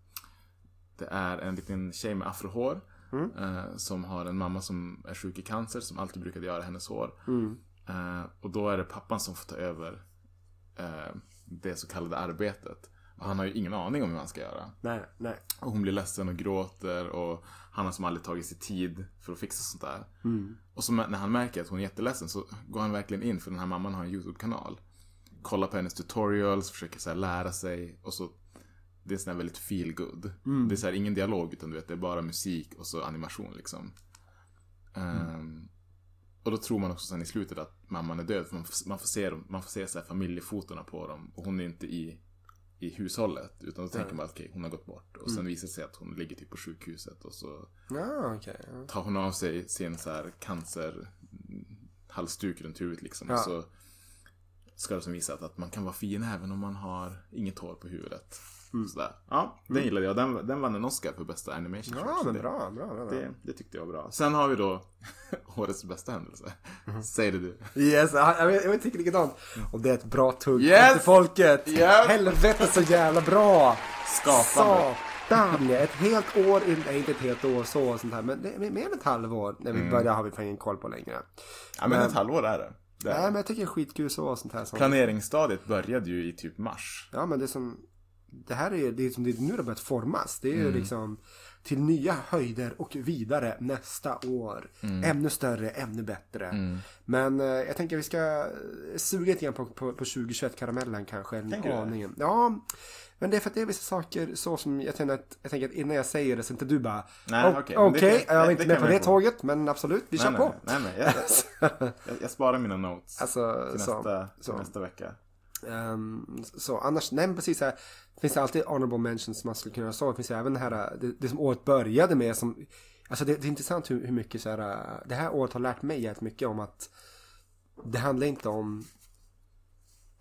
[SPEAKER 6] det är en liten tjej med afrohår. Eh, som har en mamma som är sjuk i cancer som alltid brukade göra hennes hår.
[SPEAKER 5] Mm.
[SPEAKER 6] Eh, och då är det pappan som får ta över eh, det så kallade arbetet. Och han har ju ingen aning om hur han ska göra.
[SPEAKER 5] Nej, nej.
[SPEAKER 6] Och hon blir ledsen och gråter och han har som aldrig tagit sig tid för att fixa sånt där.
[SPEAKER 5] Mm.
[SPEAKER 6] Och så när han märker att hon är jätteledsen så går han verkligen in för den här mamman har en YouTube-kanal. Kollar på hennes tutorials, försöker så lära sig och så det är sån här väldigt feel good.
[SPEAKER 5] Mm.
[SPEAKER 6] Det är så här ingen dialog utan du vet det är bara musik och så animation liksom. Ehm, och då tror man också sen i slutet att mamman är död för man får, man får se, dem, man får se så här familjefotona på dem och hon är inte i, i hushållet utan då tänker
[SPEAKER 5] Nej.
[SPEAKER 6] man att okej hon har gått bort och sen
[SPEAKER 5] Mm.
[SPEAKER 6] visar det sig att hon ligger typ på sjukhuset och så
[SPEAKER 5] okej. ja.
[SPEAKER 6] tar hon av sig sin så här cancer halsduk runt huvudet liksom.
[SPEAKER 5] Ja.
[SPEAKER 6] Och så ska som visa att, att man kan vara fin även om man har inget hår på huvudet.
[SPEAKER 5] Mm.
[SPEAKER 6] Sådär. Ja, den gillade jag. Den, den vann en Oscar för bästa animation
[SPEAKER 5] Ja, men
[SPEAKER 6] det,
[SPEAKER 5] bra, bra, bra.
[SPEAKER 6] Det, det tyckte jag var bra. Sen har vi då årets bästa händelse.
[SPEAKER 5] Mhm.
[SPEAKER 6] Säg det du.
[SPEAKER 5] Yes, jag, jag, jag tycker likadant. Och det är ett bra tugg
[SPEAKER 6] Yes!
[SPEAKER 5] till folket.
[SPEAKER 6] Yep!
[SPEAKER 5] Helvete så jävla bra.
[SPEAKER 6] Skapande.
[SPEAKER 5] Satan, ett helt år, nej inte ett helt år så och sånt här, men det mer än ett halvår. När vi
[SPEAKER 6] Mm.
[SPEAKER 5] började har vi ingen koll på längre.
[SPEAKER 6] Ja men ett halvår är det.
[SPEAKER 5] Nej men jag tycker det är skitkul så och sånt här. Som,
[SPEAKER 6] Planeringsstadiet började ju i typ mars.
[SPEAKER 5] Ja men det som, det här är det är som det nu har börjat formas. Det är ju
[SPEAKER 6] Mm.
[SPEAKER 5] liksom till nya höjder och vidare nästa år.
[SPEAKER 6] Mm.
[SPEAKER 5] Ännu större, ännu bättre.
[SPEAKER 6] Mm.
[SPEAKER 5] Men eh, jag tänker vi ska eh, suga lite grann på, på, på 2021-karamellen kanske.
[SPEAKER 6] Tänker du det?
[SPEAKER 5] aningen. Ja, men det är för att det är vissa saker så som jag tänker att, jag tänker att innan jag säger det så inte du bara
[SPEAKER 6] Nej,
[SPEAKER 5] "O-
[SPEAKER 6] okej,
[SPEAKER 5] Okej,
[SPEAKER 6] kan-
[SPEAKER 5] jag
[SPEAKER 6] det-
[SPEAKER 5] inte
[SPEAKER 6] det
[SPEAKER 5] med på det
[SPEAKER 6] få."
[SPEAKER 5] tåget men absolut, vi kör
[SPEAKER 6] nej,
[SPEAKER 5] på.
[SPEAKER 6] Nej, nej, jag, jag, jag sparar mina notes
[SPEAKER 5] Alltså,
[SPEAKER 6] till
[SPEAKER 5] så-
[SPEAKER 6] nästa, till
[SPEAKER 5] så.
[SPEAKER 6] nästa vecka.
[SPEAKER 5] Ehm, så annars, nej men precis här, finns det alltid honorable mentions man skulle kunna göra så. Det finns även det här, det, det som året började med som, alltså det, det är intressant hur, hur mycket så här, det här året har lärt mig jävligt mycket om att det handlar inte om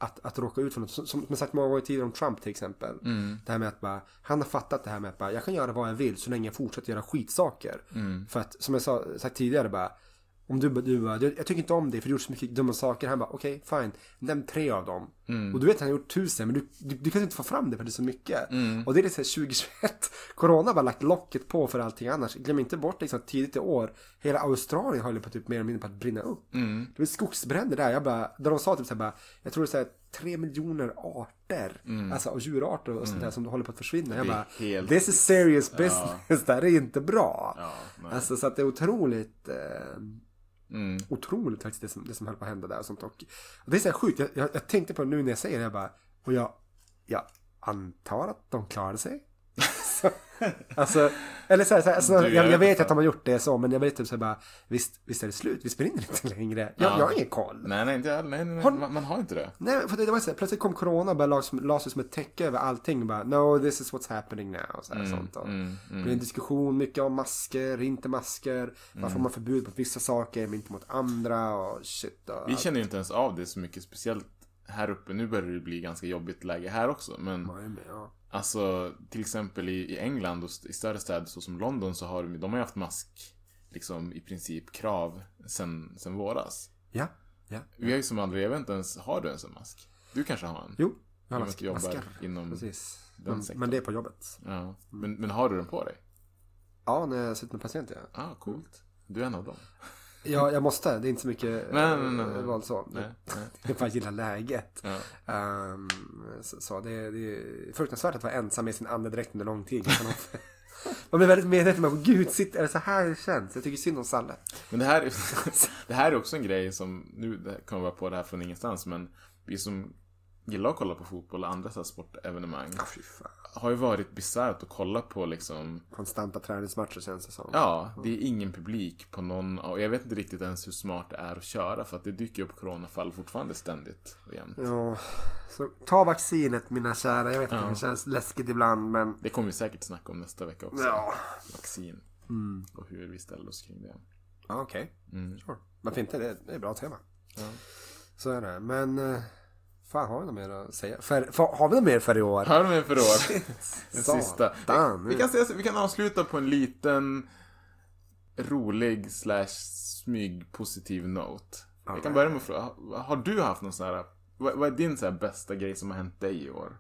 [SPEAKER 5] att, att råka ut för något. Som, som jag sagt många gånger tidigare om Trump till exempel.
[SPEAKER 6] Mm.
[SPEAKER 5] Det här med att bara, han har fattat det här med att bara, jag kan göra vad jag vill så länge jag fortsätter göra skitsaker.
[SPEAKER 6] Mm.
[SPEAKER 5] För att, som jag sa, sagt tidigare bara, om du, du bara, jag, jag tycker inte om det för du gjort så mycket dumma saker. Han bara, okej, fine, nämn tre av dem.
[SPEAKER 6] Mm.
[SPEAKER 5] Och du vet att han har gjort tusen, men du, du, du kan inte få fram det för det är så mycket.
[SPEAKER 6] Mm.
[SPEAKER 5] Och det är lite här 2021, corona har bara lagt locket på för allting annars. Glöm inte bort liksom tidigt i år, hela Australien håller på typ mer eller mindre på att brinna upp.
[SPEAKER 6] Mm.
[SPEAKER 5] Det var skogsbränder där, jag bara, där de sa typ så här bara, jag tror det är tre miljoner arter,
[SPEAKER 6] Mm.
[SPEAKER 5] alltså och djurarter och sånt där som håller på att försvinna. Jag bara,
[SPEAKER 6] helt-
[SPEAKER 5] this is serious
[SPEAKER 6] Ja.
[SPEAKER 5] business, det här är inte bra.
[SPEAKER 6] Ja,
[SPEAKER 5] alltså så att det är otroligt, eh,
[SPEAKER 6] Mm.
[SPEAKER 5] otroligt faktiskt det som, det som höll på att hända där och sånt. Och, och det är så här sjukt, jag, jag, jag tänkte på det nu när jag säger det, jag bara, och jag, jag antar att de klarade sig. Så, alltså, eller så här, så här, alltså, jag,
[SPEAKER 6] jag vet
[SPEAKER 5] att de har gjort det så, men jag vet typ så här bara, visst, visst är det slut, visst brinner det inte längre. Jag,
[SPEAKER 6] Ja.
[SPEAKER 5] jag har ingen koll.
[SPEAKER 6] Nej, nej, inte. Nej, nej.
[SPEAKER 5] Har-
[SPEAKER 6] Man, man har inte det.
[SPEAKER 5] Nej, för det, det var så här, plötsligt kom corona och bara lades, lades som ett täcke över allting. Och bara, no, this is what's happening now. Så här,
[SPEAKER 6] Mm,
[SPEAKER 5] sånt. Och
[SPEAKER 6] mm,
[SPEAKER 5] Det
[SPEAKER 6] mm.
[SPEAKER 5] blev en diskussion mycket om masker, inte masker. Varför har man förbud på vissa saker men inte mot andra och shit. Och
[SPEAKER 6] Vi känner ju inte ens av det så mycket, speciellt här uppe. Nu börjar det bli ganska jobbigt läge här också. Men
[SPEAKER 5] Ja,
[SPEAKER 6] alltså, till exempel i, i England och i större städer så som London så har de, de har haft mask, liksom i princip krav sen, sen våras.
[SPEAKER 5] Ja, ja.
[SPEAKER 6] Vi har ju som aldrig, jag vet inte ens, har du ens en mask? Du kanske har en?
[SPEAKER 5] Jo, jag har mask,
[SPEAKER 6] jobbar
[SPEAKER 5] maskar.
[SPEAKER 6] inom
[SPEAKER 5] Precis.
[SPEAKER 6] den
[SPEAKER 5] Men, men det är på jobbet.
[SPEAKER 6] Ja. Men, men har du den på dig?
[SPEAKER 5] Ja, när jag sitter med patienter. Ja.
[SPEAKER 6] Ah, coolt. Du är en av dem.
[SPEAKER 5] Ja, jag måste. Det är inte så mycket
[SPEAKER 6] Nej, nej, nej,
[SPEAKER 5] eh, val så.
[SPEAKER 6] Nej, nej.
[SPEAKER 5] Jag bara gillar läget.
[SPEAKER 6] Ja.
[SPEAKER 5] Ehm, så, så det, är- det är fruktansvärt att vara ensam med sin andedräkt under lång tid. Man blir väldigt medveten om, gud, sitter, är det så här det känns? Jag tycker synd om Salle.
[SPEAKER 6] Men det här, är- det här är också en grej som, nu kommer jag på det här från ingenstans, men vi som gillar att kolla på fotboll och andra så här sportevenemang
[SPEAKER 5] fan.
[SPEAKER 6] har ju varit bisarrt att kolla på liksom
[SPEAKER 5] Konstanta träningsmatcher känns det som.
[SPEAKER 6] Ja, det är ingen publik på någon och jag vet inte riktigt ens hur smart det är att köra för att det dyker upp coronafall fortfarande ständigt och jämt.
[SPEAKER 5] Ja, så ta vaccinet mina kära. Jag vet att
[SPEAKER 6] Ja.
[SPEAKER 5] det känns läskigt ibland men...
[SPEAKER 6] Det kommer vi säkert snacka om nästa vecka också.
[SPEAKER 5] Ja.
[SPEAKER 6] Vaccin.
[SPEAKER 5] Mm.
[SPEAKER 6] Och hur vi ställer oss kring det.
[SPEAKER 5] Ja, okej.
[SPEAKER 6] Mm.
[SPEAKER 5] Sure. Varför inte? Det är, det är ett bra tema.
[SPEAKER 6] Ja.
[SPEAKER 5] Så är det. Men... Fan, har vi något mer att säga? För, har vi något mer för i år?
[SPEAKER 6] Har du med för år? Den sista. Vi kan, säga, vi kan avsluta på en liten rolig slash smyg positiv note. Jag kan börja med att fråga, har- du haft någon sån här, vad, vad är din så bästa grej som har hänt dig i år?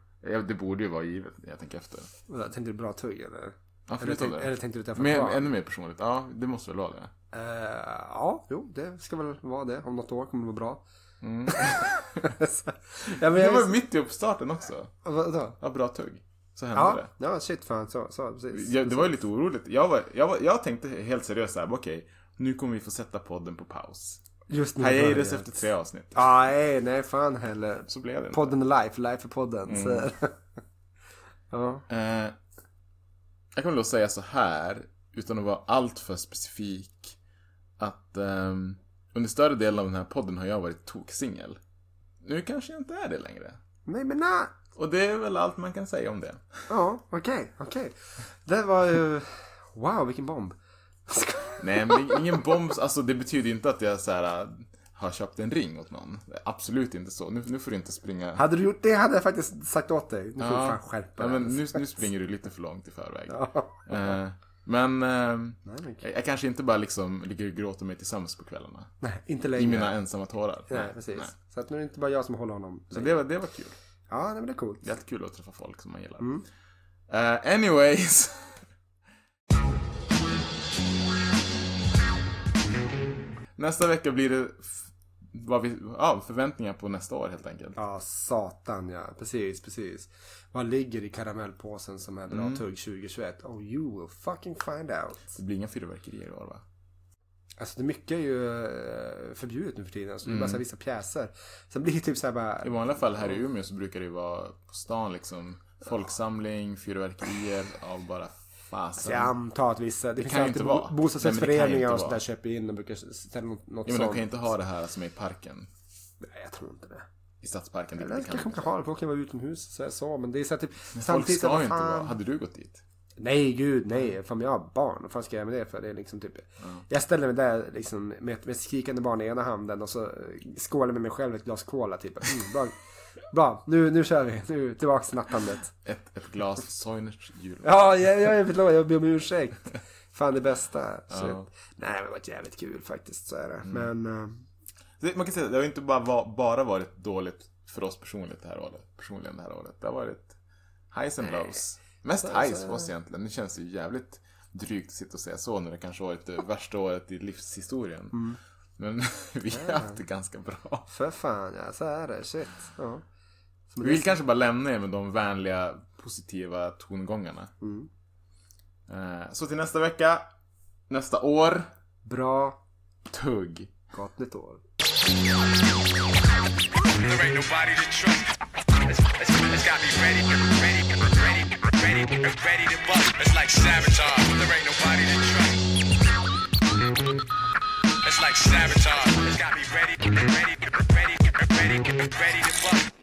[SPEAKER 6] Det borde ju vara givet när jag tänker efter.
[SPEAKER 5] Tänkte du bra tugg eller?
[SPEAKER 6] Ja,
[SPEAKER 5] Eller, tänk,
[SPEAKER 6] det.
[SPEAKER 5] eller tänkte du träffa
[SPEAKER 6] Mer,
[SPEAKER 5] kvar?
[SPEAKER 6] ännu mer personligt. Ja, det måste väl vara det.
[SPEAKER 5] Eh, ja, jo, det ska väl vara det. Om något år kommer det vara bra.
[SPEAKER 6] Mm.
[SPEAKER 5] Ja, men
[SPEAKER 6] Det
[SPEAKER 5] jag
[SPEAKER 6] var mitt i uppstarten också.
[SPEAKER 5] Vadå?
[SPEAKER 6] Ja, bra tugg. Så hände
[SPEAKER 5] Ja,
[SPEAKER 6] det.
[SPEAKER 5] ja, shit fan. Så, så precis.
[SPEAKER 6] Jag, det var ju lite oroligt. Jag, var, jag, var, jag tänkte helt seriöst såhär, okej, nu kommer vi få sätta podden på paus.
[SPEAKER 5] Just nu börjat.
[SPEAKER 6] efter tre avsnitt.
[SPEAKER 5] Nej, nej, fan heller.
[SPEAKER 6] Så blev det inte.
[SPEAKER 5] Podden är life, life är podden.
[SPEAKER 6] Mm.
[SPEAKER 5] Ja.
[SPEAKER 6] Eh, jag kommer då säga så här, utan att vara alltför specifik, att ehm, under större delen av den här podden har jag varit toksingel. Nu kanske jag inte är det längre.
[SPEAKER 5] Nej, men nej.
[SPEAKER 6] Och det är väl allt man kan säga om det.
[SPEAKER 5] Ja, okej, okej. Det var ju... Wow, vilken bomb.
[SPEAKER 6] Nej, men ingen bomb. Alltså det betyder inte att jag så här, äh, har köpt en ring åt någon. Absolut inte så. Nu, nu får du inte springa.
[SPEAKER 5] Hade du gjort det hade jag faktiskt sagt åt dig. Nu får du
[SPEAKER 6] Ja.
[SPEAKER 5] fan skärpa
[SPEAKER 6] ja,
[SPEAKER 5] dig.
[SPEAKER 6] men nu, nu springer du lite för långt i förväg.
[SPEAKER 5] Ja.
[SPEAKER 6] Eh, men eh,
[SPEAKER 5] men
[SPEAKER 6] jag, jag kanske inte bara liksom ligger och gråter mig till sömns på kvällarna.
[SPEAKER 5] Nej, inte längre.
[SPEAKER 6] I mina ensamma tårar.
[SPEAKER 5] Nej, precis. Så att nu är det inte bara jag som håller honom.
[SPEAKER 6] Så det var, det var kul.
[SPEAKER 5] Ja, nej, det är coolt.
[SPEAKER 6] Jättekul att träffa folk som man gillar.
[SPEAKER 5] Mm.
[SPEAKER 6] Eh, anyways. Nästa vecka blir det vad vi, ja, förväntningar på nästa år helt enkelt.
[SPEAKER 5] Ja, satan ja. Precis, precis. Vad ligger i karamellpåsen som är
[SPEAKER 6] Mm.
[SPEAKER 5] tugg 2021? Oh, you will fucking find out.
[SPEAKER 6] Det blir inga fyrverkerier i år va?
[SPEAKER 5] Alltså det mycket är ju eh, förbjudet nu för tiden. Så det är
[SPEAKER 6] Mm.
[SPEAKER 5] bara så här vissa pjäser. Sen blir det typ så här bara...
[SPEAKER 6] I vanliga fall här i Umeå så brukar det ju vara på stan liksom folksamling, fyrverkerier av bara fasen.
[SPEAKER 5] Så jag antar att vissa, det,
[SPEAKER 6] Det
[SPEAKER 5] finns alltid
[SPEAKER 6] inte vara.
[SPEAKER 5] bo- bostadsrättsföreningar och sådär köper in och brukar ställa något, något
[SPEAKER 6] Ja, men de
[SPEAKER 5] sånt.
[SPEAKER 6] kan ju inte ha det här som är i parken.
[SPEAKER 5] Nej, jag tror inte det.
[SPEAKER 6] I stadsparken.
[SPEAKER 5] Eller
[SPEAKER 6] det
[SPEAKER 5] kanske
[SPEAKER 6] kan
[SPEAKER 5] de kan ha det, folk kan vara utomhus så, så men det är så här, typ
[SPEAKER 6] Men folk
[SPEAKER 5] samtidigt
[SPEAKER 6] ska
[SPEAKER 5] så här,
[SPEAKER 6] ju inte vara. Hade du gått dit?
[SPEAKER 5] Nej gud nej, fan jag har barn, vad fan ska jag göra med det för? Det är liksom typ Jag ställer mig där liksom med, med skrikande barn i ena handen och så skålar med mig själv ett glas cola typ. Mm, bra, bra nu, nu kör vi, nu tillbaks till nattandet.
[SPEAKER 6] Ett, ett glas Soinerts jul.
[SPEAKER 5] Ja, jag, jag förlåt, jag ber om ursäkt. Fan det bästa. Så,
[SPEAKER 6] Ja.
[SPEAKER 5] Nej men det var jävligt kul faktiskt så är det.
[SPEAKER 6] Mm.
[SPEAKER 5] Men eh,
[SPEAKER 6] Det, man kan säga att det har inte bara, bara varit dåligt för oss personligt det här året. Personligen det här året. Det har varit highs and lows. Mest
[SPEAKER 5] Så-
[SPEAKER 6] highs för oss egentligen. Det känns ju jävligt drygt att sitta och säga så när det kanske varit det värsta året i livshistorien.
[SPEAKER 5] Mm.
[SPEAKER 6] Men vi har
[SPEAKER 5] Ja.
[SPEAKER 6] haft det ganska bra.
[SPEAKER 5] för fan ja, så är det. Shit. Ja.
[SPEAKER 6] Vi vill kanske bara lämna er med de vänliga, positiva tongångarna.
[SPEAKER 5] Mm.
[SPEAKER 6] Eh, Så till nästa vecka, nästa år.
[SPEAKER 5] Bra.
[SPEAKER 6] Tugg.
[SPEAKER 5] Gott nytt år.
[SPEAKER 11] There ain't nobody to trust. That's like sabotage. It's got me ready, ready, ready, ready, ready to fuck.